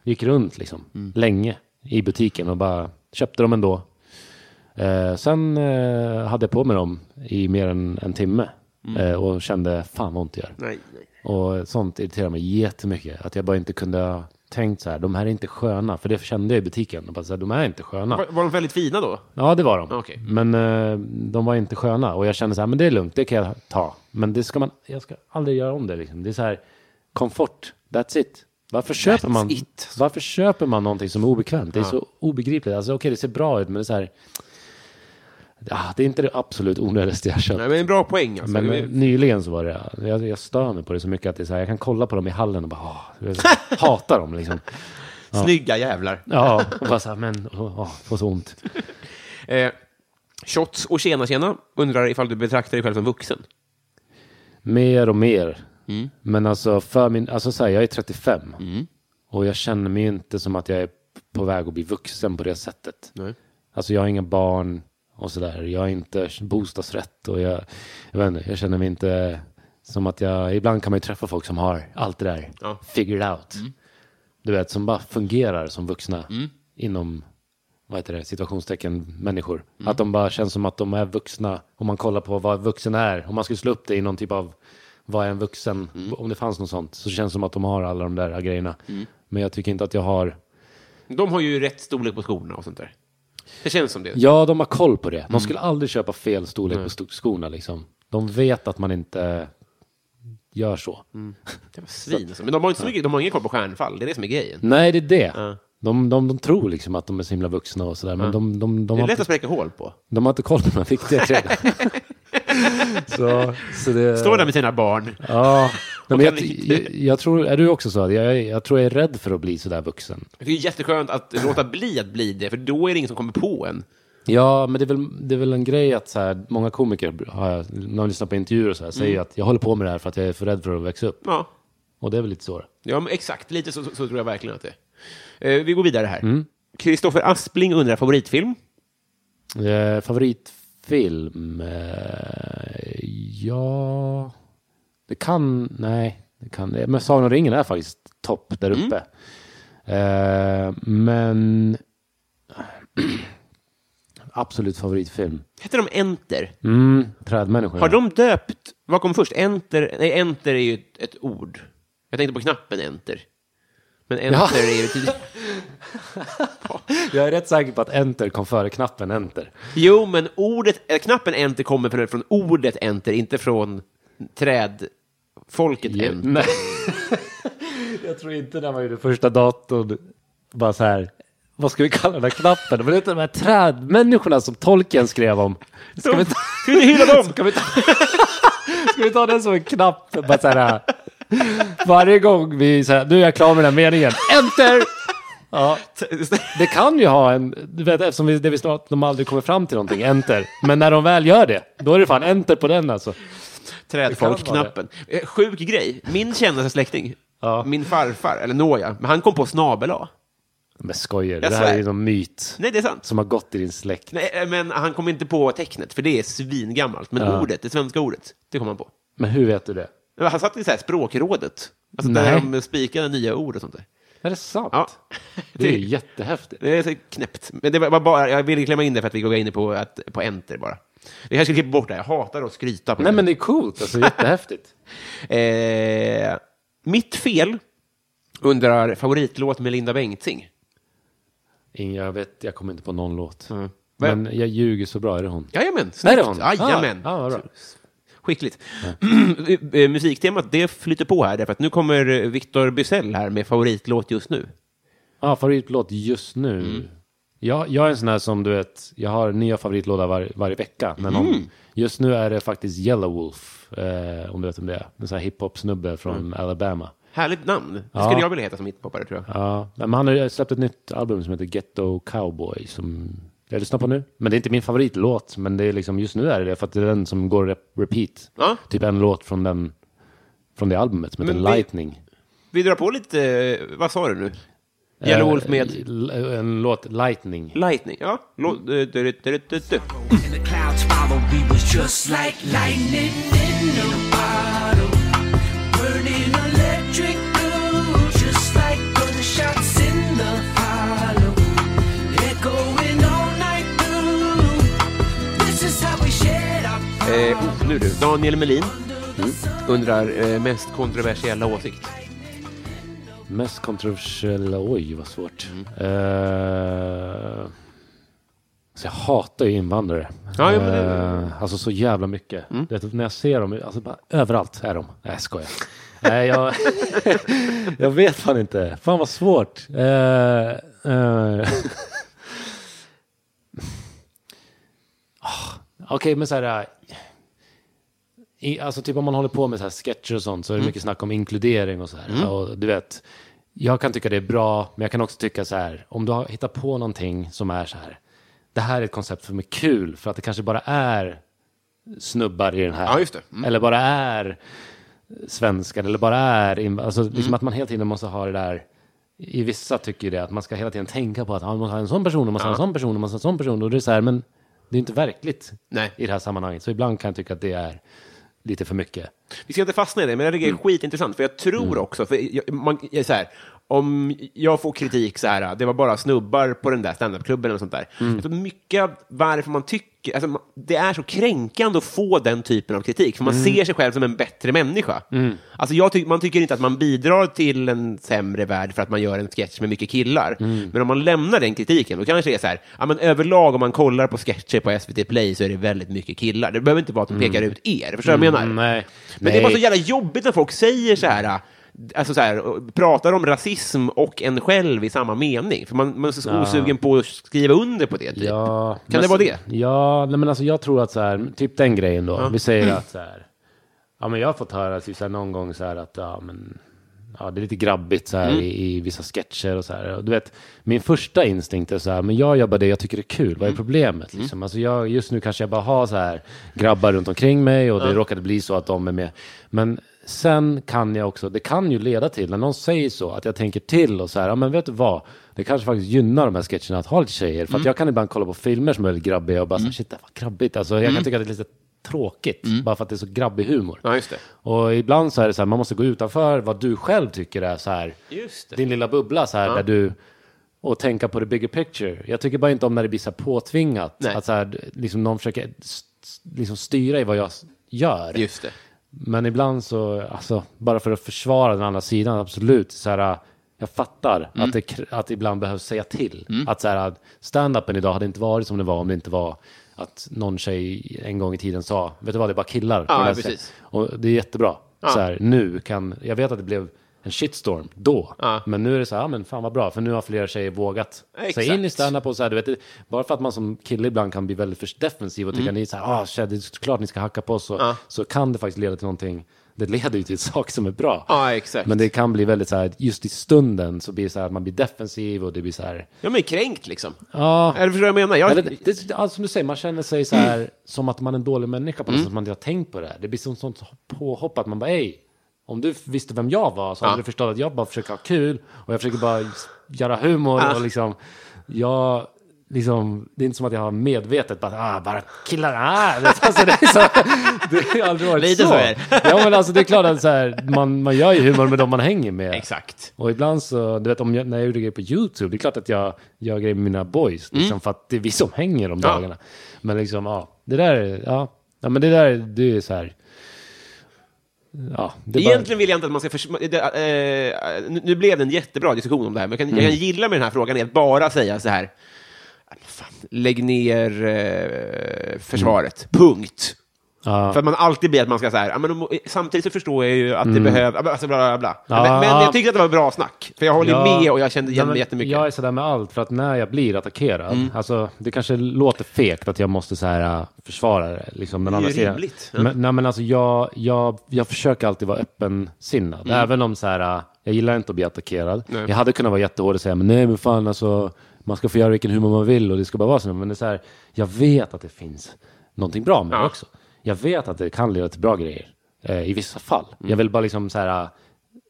Gick runt liksom, Mm. länge i butiken och bara köpte dem ändå. Eh, sen eh, hade jag på mig dem i mer än en timme. Mm. Eh, och kände, fan vad ont det gör. Nej, nej. Och sånt irriterar mig jättemycket. Att jag bara inte kunde tänkt så här, de här är inte sköna. För det kände jag i butiken. Och bara så här, de är inte sköna. Var, var de väldigt fina då? Ja, det var de. Okej. Men eh, de var inte sköna. Och jag kände så här, men det är lugnt, det kan jag ta. Men det ska man, jag ska aldrig göra om det. Liksom. Det är så här, komfort, that's it. Varför köper, man, it. varför köper man någonting som är obekvämt? Det är så obegripligt. Alltså, Okej, det ser bra ut, men det är så här... Ja, det är inte det absolut onödigaste jag köpt. Nej, men en bra poäng alltså. Men nyligen så var det, jag, jag stör mig på det så mycket att det är så här, jag kan kolla på dem i hallen och bara, åh, hatar dem liksom. Snygga jävlar. Ja, och bara så här, men, åh, åh, får så ont. Eh, shots och tjena tjena undrar ifall du betraktar dig själv som vuxen. Mer och mer. Mm. Men alltså, för min, alltså så här, jag är 35. Och jag känner mig inte som att jag är på väg att bli vuxen på det sättet. Nej. Alltså jag har inga barn och sådär. Jag har inte bostadsrätt och jag, jag vet inte, jag känner mig inte som att jag, ibland kan man ju träffa folk som har allt det där Ja. figured out. Du vet, som bara fungerar som vuxna inom, vad heter det, situationstecken människor. Att de bara känns som att de är vuxna, om man kollar på vad vuxen är, om man skulle slå upp det i någon typ av, vad är en vuxen, om det fanns något sånt, så känns det som att de har alla de där grejerna. Men jag tycker inte att jag har, De har ju rätt storlek på skorna och sånt där. Det känns som det. Ja, de har koll på det. De skulle aldrig köpa fel storlek på sto- skorna. Liksom. De vet att man inte gör så. Det var svin. Men de har inte så mycket, de har ingen koll på stjärnfall. Det är det som är grejen. Nej, det är det. Ja. De, de, de tror liksom att de är så himla vuxna och sådär, men de, de, de, Det är lätt inte, att spräcka hål på. de har inte koll på de här viktiga grejerna. så, så det, Står där med sina barn. Ja, men jag, jag, jag tror, är du också så? Jag, jag tror jag är rädd för att bli sådär vuxen. Det är jätteskönt att låta bli att bli det, för då är det ingen som kommer på en. Ja, men det är väl, det är väl en grej att så här, många komiker, har jag, när man lyssnar på intervjuer och så här, säger Mm. att jag håller på med det här för att jag är för rädd för att växa upp. Ja, Och det är väl lite så. ja men exakt. Lite så, så, så tror jag verkligen att det är. Eh, vi går vidare här. Mm. Kristoffer Aspling undrar favoritfilm. Eh, favoritfilm? Eh, ja... Det kan... Nej, det kan... Men Sagan om ringen är faktiskt topp där Mm. uppe. Eh, men... Absolut favoritfilm. Heter de Enter? Mm, Trädmänniskan. Har de döpt... Vad kom först? Enter? Nej, Enter är ju ett, ett ord. Jag tänkte på knappen Enter. Men Enter Ja. är ju... Jag är rätt säker på att enter kom före knappen enter. Jo, men ordet, äh, knappen Enter kommer från, från ordet Enter, inte från trädfolket Enter. Nej. jag tror inte när man gjorde första datorn, bara så här, vad ska vi kalla den här knappen? Men det är inte de här trädmänniskorna som tolken skrev om. Ska vi ta, Ska vi hylla dem? ska vi ta, ska vi ta den som en knapp? Bara så här, varje gång vi säger, nu är jag klar med den här meningen, enter! Ja, det kan ju ha en, du vet eftersom vi, det vi snart, de aldrig kommer fram till någonting, enter. Men när de väl gör det, då är det fan enter på den alltså. Trädfolkknappen. Eh, Sjuk grej. Min kändaste släkting, Ja. min farfar, eller nåja, men han kom på snabel. Men skojar, det här är ju någon myt Nej, det är sant. som har gått i din släkt. Nej, eh, men han kom inte på tecknet, för det är svingammalt. Men Ja. ordet, det svenska ordet, det kom han på. Men hur vet du det? Han satt i så här språkrådet, alltså Nej. där de spikade nya ord och sånt där. Är det sant? Ja. Det är jättehäftigt. Det är så knäppt. Men det var bara, jag ville klämma in det för att vi går in på, att, på enter bara. Det här ska klippa bort det, jag hatar att skryta på Nej det. men det är coolt, alltså jättehäftigt. Eh, mitt fel undrar favoritlåt med Linda Bengtzing. Jag vet, jag kommer inte på någon låt. Mm. Men jag ljuger så bra, är det hon? Jajamän, Är det snyggt. hon? Jajamän. Ah, bra. Skickligt. Eh, Musiktemat, det flyter på här, därför att nu kommer Victor Bysell här med favoritlåt just nu. Ja, favoritlåt just nu. Mm. Jag, jag är en sån här som du vet, jag har nya favoritlåtar var, varje vecka. Men om, Mm. just nu är det faktiskt Yellow Wolf, eh, om du vet om det är. En sån här hiphop-snubbe från Mm. Alabama. Härligt namn. Det Ja. skulle jag vilja heta som hiphopare, tror jag. Ja, men han har släppt ett nytt album som heter Ghetto Cowboy som jag lyssnar på nu. Men det är inte min favoritlåt, men det är liksom, just nu är det det, för att det är den som går rep- repeat. Ja. Typ en låt från, den, från det albumet som heter vi- Lightning. Vi drar på lite, eh, vad sa du nu? Yellow Wolf med Eh, En låt, Lightning. Lightning. Ja. Eh, oh, nu du, Daniel Melin undrar eh, mest kontroversiella åsikt. Mest kontroversiella, oj vad svårt. Mm. Eh, så jag hatar ju invandrare. Ja, ja, men det- Mm. Eh, alltså så jävla mycket. Du vet, när jag ser dem, alltså bara överallt är de. Nej jag skojar. Nej jag, jag vet fan inte. Fan vad svårt. Eh, eh, Ah, Okej men så här. I, alltså typ om man håller på med så här sketcher och sånt så är det mycket snack om inkludering och så här. Och du vet, jag kan tycka det är bra, men jag kan också tycka så här, om du har hittat på någonting som är så här, det här är ett koncept som är kul för att det kanske bara är snubbar i den här. Ja. Mm. Eller bara är svenskar, eller bara är, alltså liksom att man hela tiden måste ha det där, i vissa tycker det, att man ska hela tiden tänka på att ah, man måste ha en sån person, man måste ha en sån person, man måste ha en sån person, och det är så här, men det är inte verkligt Nej. i det här sammanhanget. Så ibland kan jag tycka att det är lite för mycket. Vi ska inte fastna i det, men jag tycker det är skitintressant, för jag tror också, för jag, man, jag, så här, om jag får kritik så här, det var bara snubbar på den där standupklubben eller sånt där. Jag tror mycket varför man tycker, alltså, man- det är så kränkande att få den typen av kritik, för man ser sig själv som en bättre människa. Alltså jag ty, man tycker inte att man bidrar till en sämre värld för att man gör en sketch med mycket killar. Men om man lämnar den kritiken, då kanske det är så här, ja, men överlag om man kollar på sketcher på SVT Play så är det väldigt mycket killar. Det behöver inte vara att de pekar ut er, förstår du vad jag menar? nej. Men det är bara så jävla jobbigt när folk säger så här, alltså så här, pratar om rasism och en själv i samma mening. För man, man är så osugen på att skriva under på det. Typ. Ja, Kan men det vara det? Ja, nej, men alltså jag tror att så här, typ den grejen då. Vi säger att så här, ja men jag har fått höra typ så här, någon gång så här att ja men, ja det är lite grabbigt så här Mm. i, i vissa sketcher och så här. Och du vet, min första instinkt är så här, men jag jobbar det jag tycker det är kul. Mm. Vad är problemet liksom? Alltså jag, just nu kanske jag bara har så här grabbar runt omkring mig och det råkade bli så att de är med. Men sen kan jag också, det kan ju leda till, när någon säger så, att jag tänker till och så här, ja men vet du vad? Det kanske faktiskt gynnar de här sketcherna att ha lite tjejer. För att jag kan ibland kolla på filmer som är väldigt grabbiga och bara så här, shit det var grabbigt. Alltså jag kan tycka att det är lite tråkigt, bara för att det är så grabbig humor. Ja, just det. Och ibland så är det så här, man måste gå utanför vad du själv tycker är så här, din lilla bubbla så här, där du, och tänka på the bigger picture. Jag tycker bara inte om när det blir så här påtvingat. Nej. Att så här, liksom någon försöker liksom styra i vad jag gör. Just det. Men ibland så, alltså, bara för att försvara den andra sidan, absolut. Så här, jag fattar Mm. att, det, att det ibland behövs säga till. Att så här, stand-upen idag hade inte varit som det var om det inte var att någon tjej en gång i tiden sa, vet du vad, det är bara killar. Ja, precis. sättet." Och det är jättebra. Så här, nu kan, jag vet att det blev en shitstorm då. Ja. Men nu är det så här, ja, men fan vad bra, för nu har fler tjejer vågat Exakt. sig in i stand-up och så här, du vet, bara för att man som kille ibland kan bli väldigt för defensiv och tycka ni är så här, ah, shit, det är klart ni ska hacka på oss, så, Mm. Ja. så kan det faktiskt leda till någonting, det leder ju till saker som är bra. Ja, exakt. Men det kan bli väldigt så här, just i stunden så blir det så här att man blir defensiv och det blir så här, Ja, men kränkt liksom. ja, Eller förstår du vad jag menar? Jag, eller, det, alltså, som du säger, man känner sig så här som att man är en dålig människa på något Mm. sätt, man inte har tänkt på det här. Det blir som sånt påhopp att man bara, ej, om du visste vem jag var så Ja. hade du förstått att jag bara försöker ha kul och jag försöker bara göra humor Ja. och liksom, jag, liksom, det är inte som att jag har medvetet bara, ah, bara killar, ah, alltså, det, är så, det har aldrig varit Lite så. så är. Ja men alltså det är klart att så här, man, man gör ju humor med dem man hänger med. Exakt. Och ibland så, du vet om jag, när jag gjorde grejer på YouTube, det är klart att jag gör grejer med mina boys, liksom, för att det är vi som hänger de Mm. Ja. dagarna. Men liksom, ja, det där, ja, ja men det där, det är så här, ja, är bara, Egentligen vill jag inte att man ska... Förs- det, eh, nu- nu blev det en jättebra diskussion om det här, men jag kan, jag Mm. kan gilla med den här frågan är att bara säga så här, "Ah, men fan, lägg ner eh, försvaret, punkt. Mm. ja, För att man alltid blir att man ska så här, "Ja, men om- samtidigt så förstår jag ju att det behövs, alltså bla bla bla. Mm. Ja, men, men ja. jag tyckte att det var bra snack, för jag håller Ja. med och jag kände igen mig jättemycket. Jag är sådär med allt, för att när jag blir attackerad, Mm. alltså det kanske låter fegt att jag måste så här, äh, försvara det, liksom den Det andra sidan. rimligt. Ja. Men, nej, men alltså jag, jag, jag försöker alltid vara öppensinnad, även om så här, äh, jag gillar inte att bli attackerad. Nej. Jag hade kunnat vara jättehård och säga, men nej men fan alltså, man ska få göra vilken humor man vill och det ska bara vara så. Men det är så här, jag vet att det finns någonting bra med det också. Jag vet att det kan leda till bra grejer, eh, i vissa fall. Mm. Jag vill bara liksom så här, äh,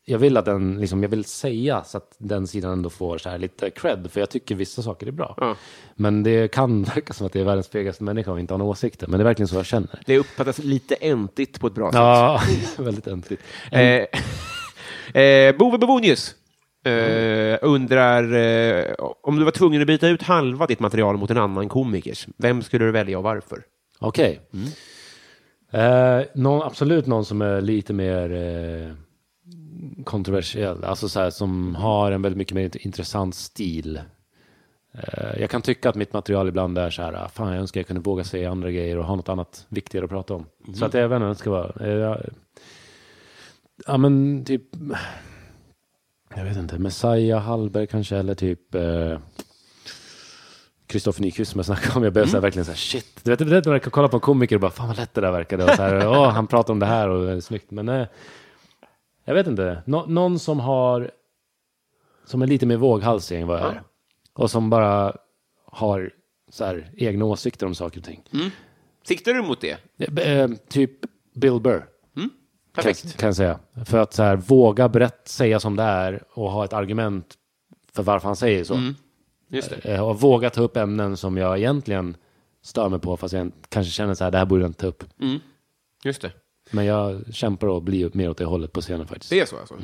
jag vill att den, liksom, jag vill säga så att den sidan ändå får så här lite cred, för jag tycker vissa saker är bra. Ja. Men det kan verka som att det är världens fegaste människa och inte har några åsikter, men det är verkligen så jag känner. Det uppfattas lite äntigt på ett bra sätt. Ja, väldigt äntligt. Eh, eh, Bove Bebonius eh, undrar eh, om du var tvungen att byta ut halva ditt material mot en annan komikers, vem skulle du välja och varför? Okej. Eh, någon, absolut någon som är lite mer eh, kontroversiell, alltså så här, som har en väldigt mycket mer intressant stil. Eh, jag kan tycka att mitt material ibland är så här, ah, fan jag önskar jag kunde våga säga andra grejer och ha något annat viktigare att prata om. Så att jag vet inte, det ska vara, eh, jag, ja men typ, jag vet inte, Messiah Hallberg kanske, eller typ eh, Kristoffer Nyqvist som jag snackade om, jag blev så här, verkligen så här shit. Du vet, du vet när man kan kolla på en komiker och bara fan vad lätt det där verkade. Och så här, Åh, han pratar om det här och det är snyggt. Men eh, jag vet inte, Nå- någon som har, som är lite mer våghalsig än vad jag är. Och som bara har så här, egna åsikter om saker och ting. Siktar du mot det? Eh, typ Bill Burr. Kan, Perfekt. kan jag säga. För att så här, våga berätt, säga som det är och ha ett argument för varför han säger så. Just det. Eh, och våga ta upp ämnen som jag egentligen stör mig på, fast jag kanske känner så här, det här borde jag inte ta upp. Just det. Men jag kämpar att bli mer åt det hållet på scenen faktiskt. Det är så alltså?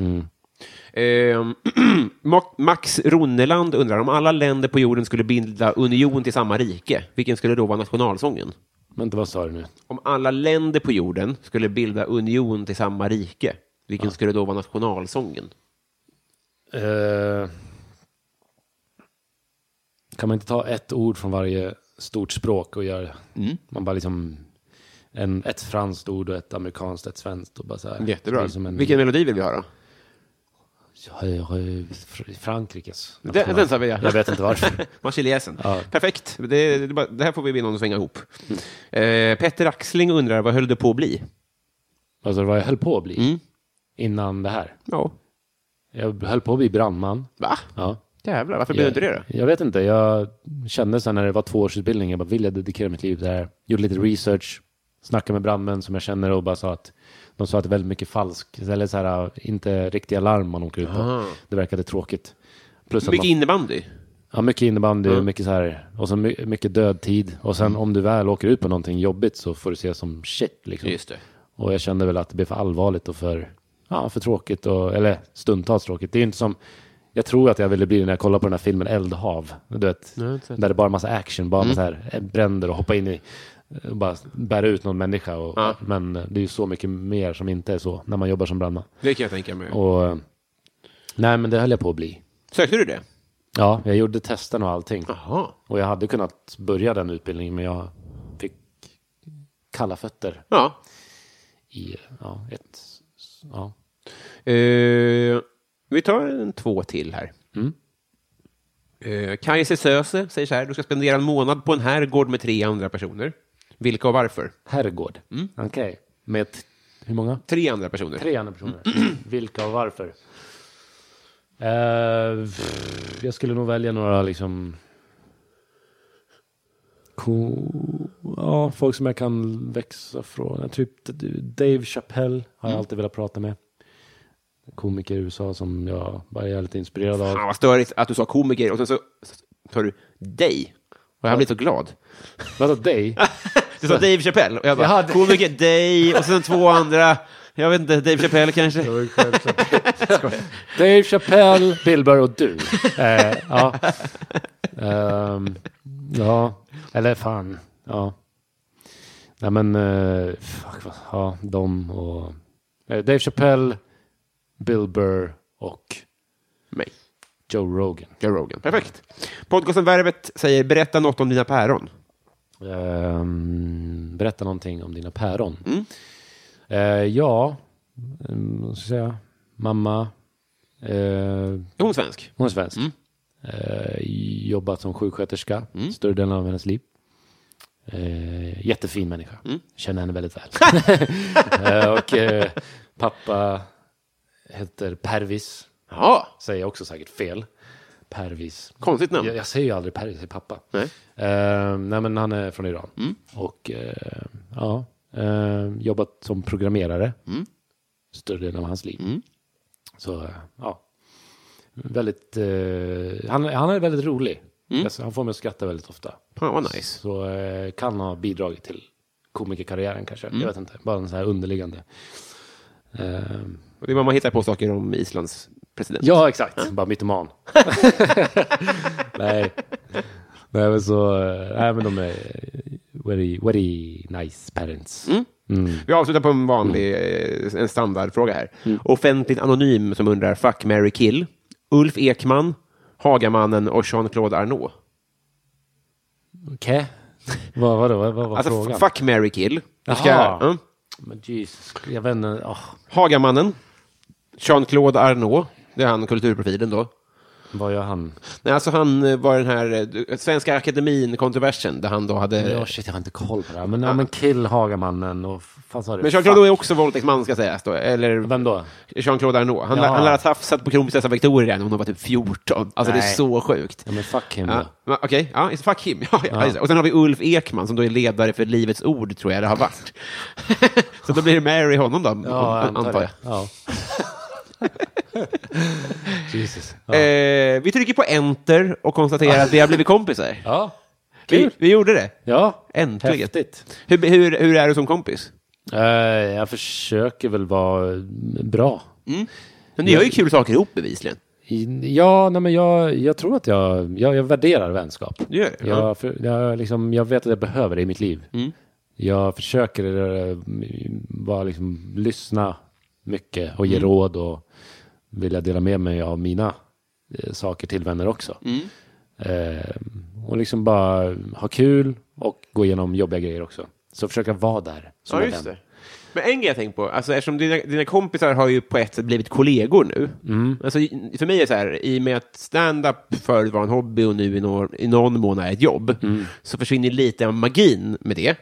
Ehm, Ma- Max Ronneland undrar om alla länder på jorden skulle bilda union till samma rike, vilken skulle då vara nationalsången? Men inte vad sa du nu? Om alla länder på jorden skulle bilda union till samma rike, vilken skulle då vara nationalsången? Eh, kan man inte ta ett ord från varje stort språk och göra Man bara liksom en, ett franskt ord och ett amerikanskt, ett svenskt och bara så här. Jättebra. Är som en- Vilken melodi vill vi höra? Frankrikes. Den, den sa vi, ja. Jag vet inte varför. Marseljäsen. Ja. Perfekt. Det, det, det här får vi be någon att svänga ihop. Eh, Petter Axling undrar, vad höll det på att bli? Alltså vad jag höll på att bli Mm. innan det här. Ja. Jag höll på att bli brandman. Va? Ja. Jävlar, varför blev du inte det då? Jag vet inte. Jag kände sen när det var två års utbildning, jag bara, vill jag dedikera mitt liv till det här? Gjorde lite research, snackade med brandmän som jag känner och bara sa att de sa att det är väldigt mycket falskt, eller så här, inte riktiga larm man åker ut på. Ah. Det verkade tråkigt. Plus Mycket man, innebandy? ja, mycket innebandy, Mm. mycket så här, och så my- mycket död tid. Och sen om du väl åker ut på någonting jobbigt så får du se som shit liksom. Just det. Och jag kände väl att det blev för allvarligt och för, ja, för tråkigt. Och, eller stundtals tråkigt. Det är inte som, jag tror att jag ville bli när jag kollade på den här filmen Eldhav. Du vet, Nej, där det bara är massa action, bara Mm. massa här eh, bränder och hoppa in i, och bara bära ut någon människa. Och, Ja. Men det är ju så mycket mer som inte är så när man jobbar som brandman. Det kan jag tänka mig. Och, eh, nej men det höll jag på att bli. Sökte du det? Ja, jag gjorde testen och allting. Jaha. Och jag hade kunnat börja den utbildningen men jag fick kalla fötter Ja. i ja, ett, ja. Eh, vi tar en två till här. Mm. Eh, Kajse Söse säger så här, du ska spendera en månad på en herrgård med tre andra personer. Vilka och varför? Herrgård. Okej. Med t- hur många? Tre andra personer. Tre andra personer. Vilka och varför? Eh, jag skulle nog välja några liksom... Co- ja, folk som jag kan växa från. Typ Dave Chappelle har jag alltid velat prata med. Komiker i USA som jag bara är lite inspirerad av. Fan vad störigt att du sa komiker och sen så tar du dig. Och jag blir så glad. Vadå dig? Du sa Dave Chappelle och jag bara, Jag hade- komiker, dig och sen två andra. Jag vet inte, Dave Chappelle kanske? Dave Chappelle, Bill Burr och du. Eh, ja. Ehm, ja, eller fan. Ja. Nej men, eh, fuck, vad- ja, de och... Eh, Dave Chappelle, Bill Burr och Mig. Joe Rogan. Joe Rogan. Perfekt. Podcasten Värvet säger, berätta något om dina päron. Ehm, berätta någonting om dina päron. Mm. Eh, ja, um, ska säga? Mamma. Eh, Är hon svensk? Hon är svensk. Mm. Eh, jobbat som sjuksköterska större delen av hennes liv. Eh, jättefin människa. Mm. Känner henne väldigt väl. och pappa heter Pervis. Ja, Säger jag också säkert fel. Pervis. konstigt namn. Jag, jag säger ju aldrig Pervis, jag säger pappa. Nej. Eh, nej men han är från Iran. Mm. Och eh, ja, eh, jobbat som programmerare. Mm. Större delen av hans liv. Mm. Så eh, ja, väldigt, eh, han, han är väldigt rolig. Mm. Alltså, han får mig att skratta väldigt ofta. Fan vad nice. Så eh, kan ha bidragit till komikerkarriären kanske. Mm. Jag vet inte, bara en sån här underliggande. Och det är vad man hittar på saker om Islands president. ja, exakt. Bara mytoman. nej. nej, men så, eh, nej men de är very, very nice parents. Mm. Mm. Vi avslutar på en vanlig, eh, en standardfråga här. Offentligt anonym som undrar, fuck, Mary kill. Ulf Ekman, Hagamannen och Jean-Claude Arnault. Okej. Vad var det? Vad, vad var Alltså, frågan? fuck, Mary kill. Du ska, Jaha. ja. Men Jesus, jag vet inte. åh, Hagamannen, Jean-Claude Arnault, det är han kulturprofilen då. vad gör han? Nej, alltså han eh, var den här eh, Svenska Akademin-kontroversen, där han då hade... Ja, shit, jag har inte koll på det här. Men, ja, men kill Hagamannen och fan? Men Jean-Claude är också våldtäktsman ska sägas då, eller Vem då? Jean-Claude Arnault. Han, han lär ha tafsat på kronprinsessan Victoria när hon var typ 14. Alltså det är Nej. så sjukt. Ja, men fuck him Ja, Okej, ja, just fuck him. Ja, ja, det. Och sen har vi Ulf Ekman som då är ledare för Livets Ord, tror jag det har varit. så då blir det Mary honom då, Ja, an- antar jag. Ja. Jesus. Ja. Eh, vi trycker på enter och konstaterar att vi har blivit kompisar. ja. Vi, Kul. vi gjorde det. Ja. Äntligen. Häftigt. Hur, hur, hur är du som kompis? Eh, jag försöker väl vara bra. Men ni gör ju kul saker ihop bevisligen. Ja, nej, men jag, jag tror att jag, jag, jag värderar vänskap. Du gör det? Jag, för, jag, liksom, jag vet att jag behöver det i mitt liv. Mm. Jag försöker eh, bara liksom lyssna mycket och Mm. ge råd och vilja dela med mig av mina eh, saker till vänner också. Mm. Eh, och liksom bara ha kul och gå igenom jobbiga grejer också. Så försöka vara där som Ja, just vän. det. Men en grej jag tänkt på, alltså, eftersom dina, dina kompisar har ju på ett sätt blivit kollegor nu. Mm. Alltså, för mig är det så här, i och med att stand-up förut var en hobby och nu i, någon, i någon mån är ett jobb, Mm. så försvinner lite av magin med det.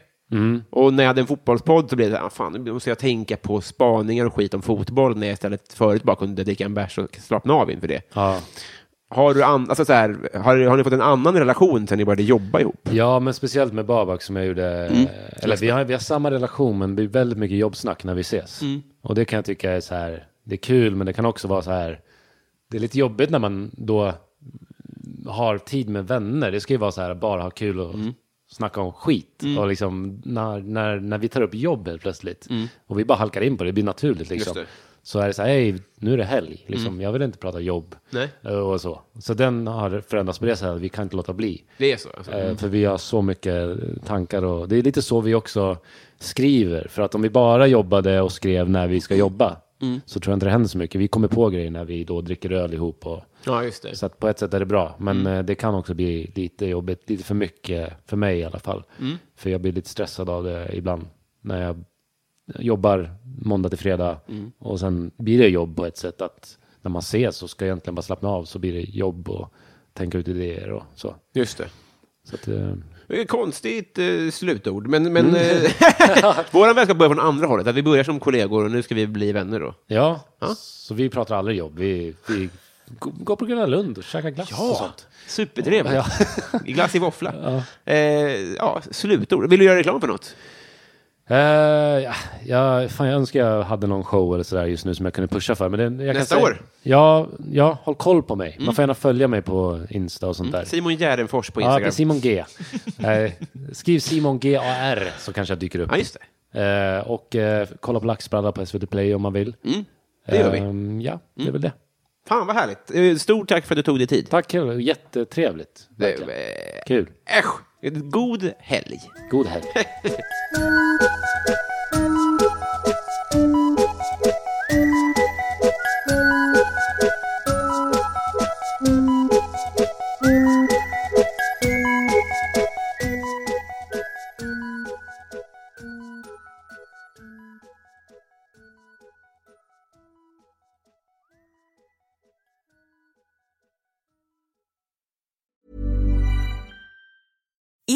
Och när jag hade en fotbollspodd så blev det, ah, fan, nu måste jag tänka på spaningar och skit om fotboll när jag istället förut bara kunde dricka en bärs och slappna av inför det. Ja. Har, du an, alltså så här, har, har ni fått en annan relation sen ni började jobba ihop? ja, men speciellt med Babak som jag gjorde. Mm. Eller vi har, vi har samma relation men det blir väldigt mycket jobbsnack när vi ses. Mm. Och det kan jag tycka är så här, det är kul men det kan också vara så här, det är lite jobbigt när man då har tid med vänner. Det ska ju vara så här, bara ha kul och Mm. Snacka om skit. Och liksom när, när, när vi tar upp jobb helt plötsligt och vi bara halkar in på det, det blir naturligt liksom. Mm. Så är det så här, hej, nu är det helg, liksom. jag vill inte prata jobb. Nej. Eh, Och så. så den har förändrats på det sättet, vi kan inte låta bli. Det är så? Alltså. Eh, För vi har så mycket tankar och det är lite så vi också skriver. För att om vi bara jobbade och skrev när vi ska jobba så tror jag inte det händer så mycket. Vi kommer på grejer när vi då dricker öl ihop. Och, Ja, just det. så på ett sätt är det bra. Men eh, det kan också bli lite jobbigt, lite för mycket för mig i alla fall. För jag blir lite stressad av det ibland när jag jobbar måndag till fredag och sen blir det jobb på ett sätt att när man ses så ska jag egentligen bara slappna av så blir det jobb och tänka ut idéer och så. Just det. Så att, eh, Konstigt eh, slutord, men, men Mm. eh, vår vänskap börjar från andra hållet. Att vi börjar som kollegor och nu ska vi bli vänner då. Ja, så vi pratar aldrig jobb. Vi, vi går på Gröna Lund och käkar glass och sånt. supertrevligt. Ja. Glass i våffla. Ja. Eh, ja, slutord. Vill du göra reklam för något? Eh, ja, jag, fan, jag önskar jag hade någon show eller sådär just nu som jag kunde pusha för. Men det, Nästa säga, år? Ja, ja, håll koll på mig. Man får gärna följa mig på Insta och sånt där. Simon Gärdenfors på Ja, det är Instagram. Simon G. Eh, skriv Simon G A R så kanske jag dyker upp. Ja, just det. Eh, och kolla på Laxbralla på SVT Play om man vill. Mm, det gör vi. Ehm, ja, det är väl det. Fan vad härligt. Stort tack för att du tog dig tid. Tack. Jättetrevligt. Det, Kul. äsch, god helg. God helg.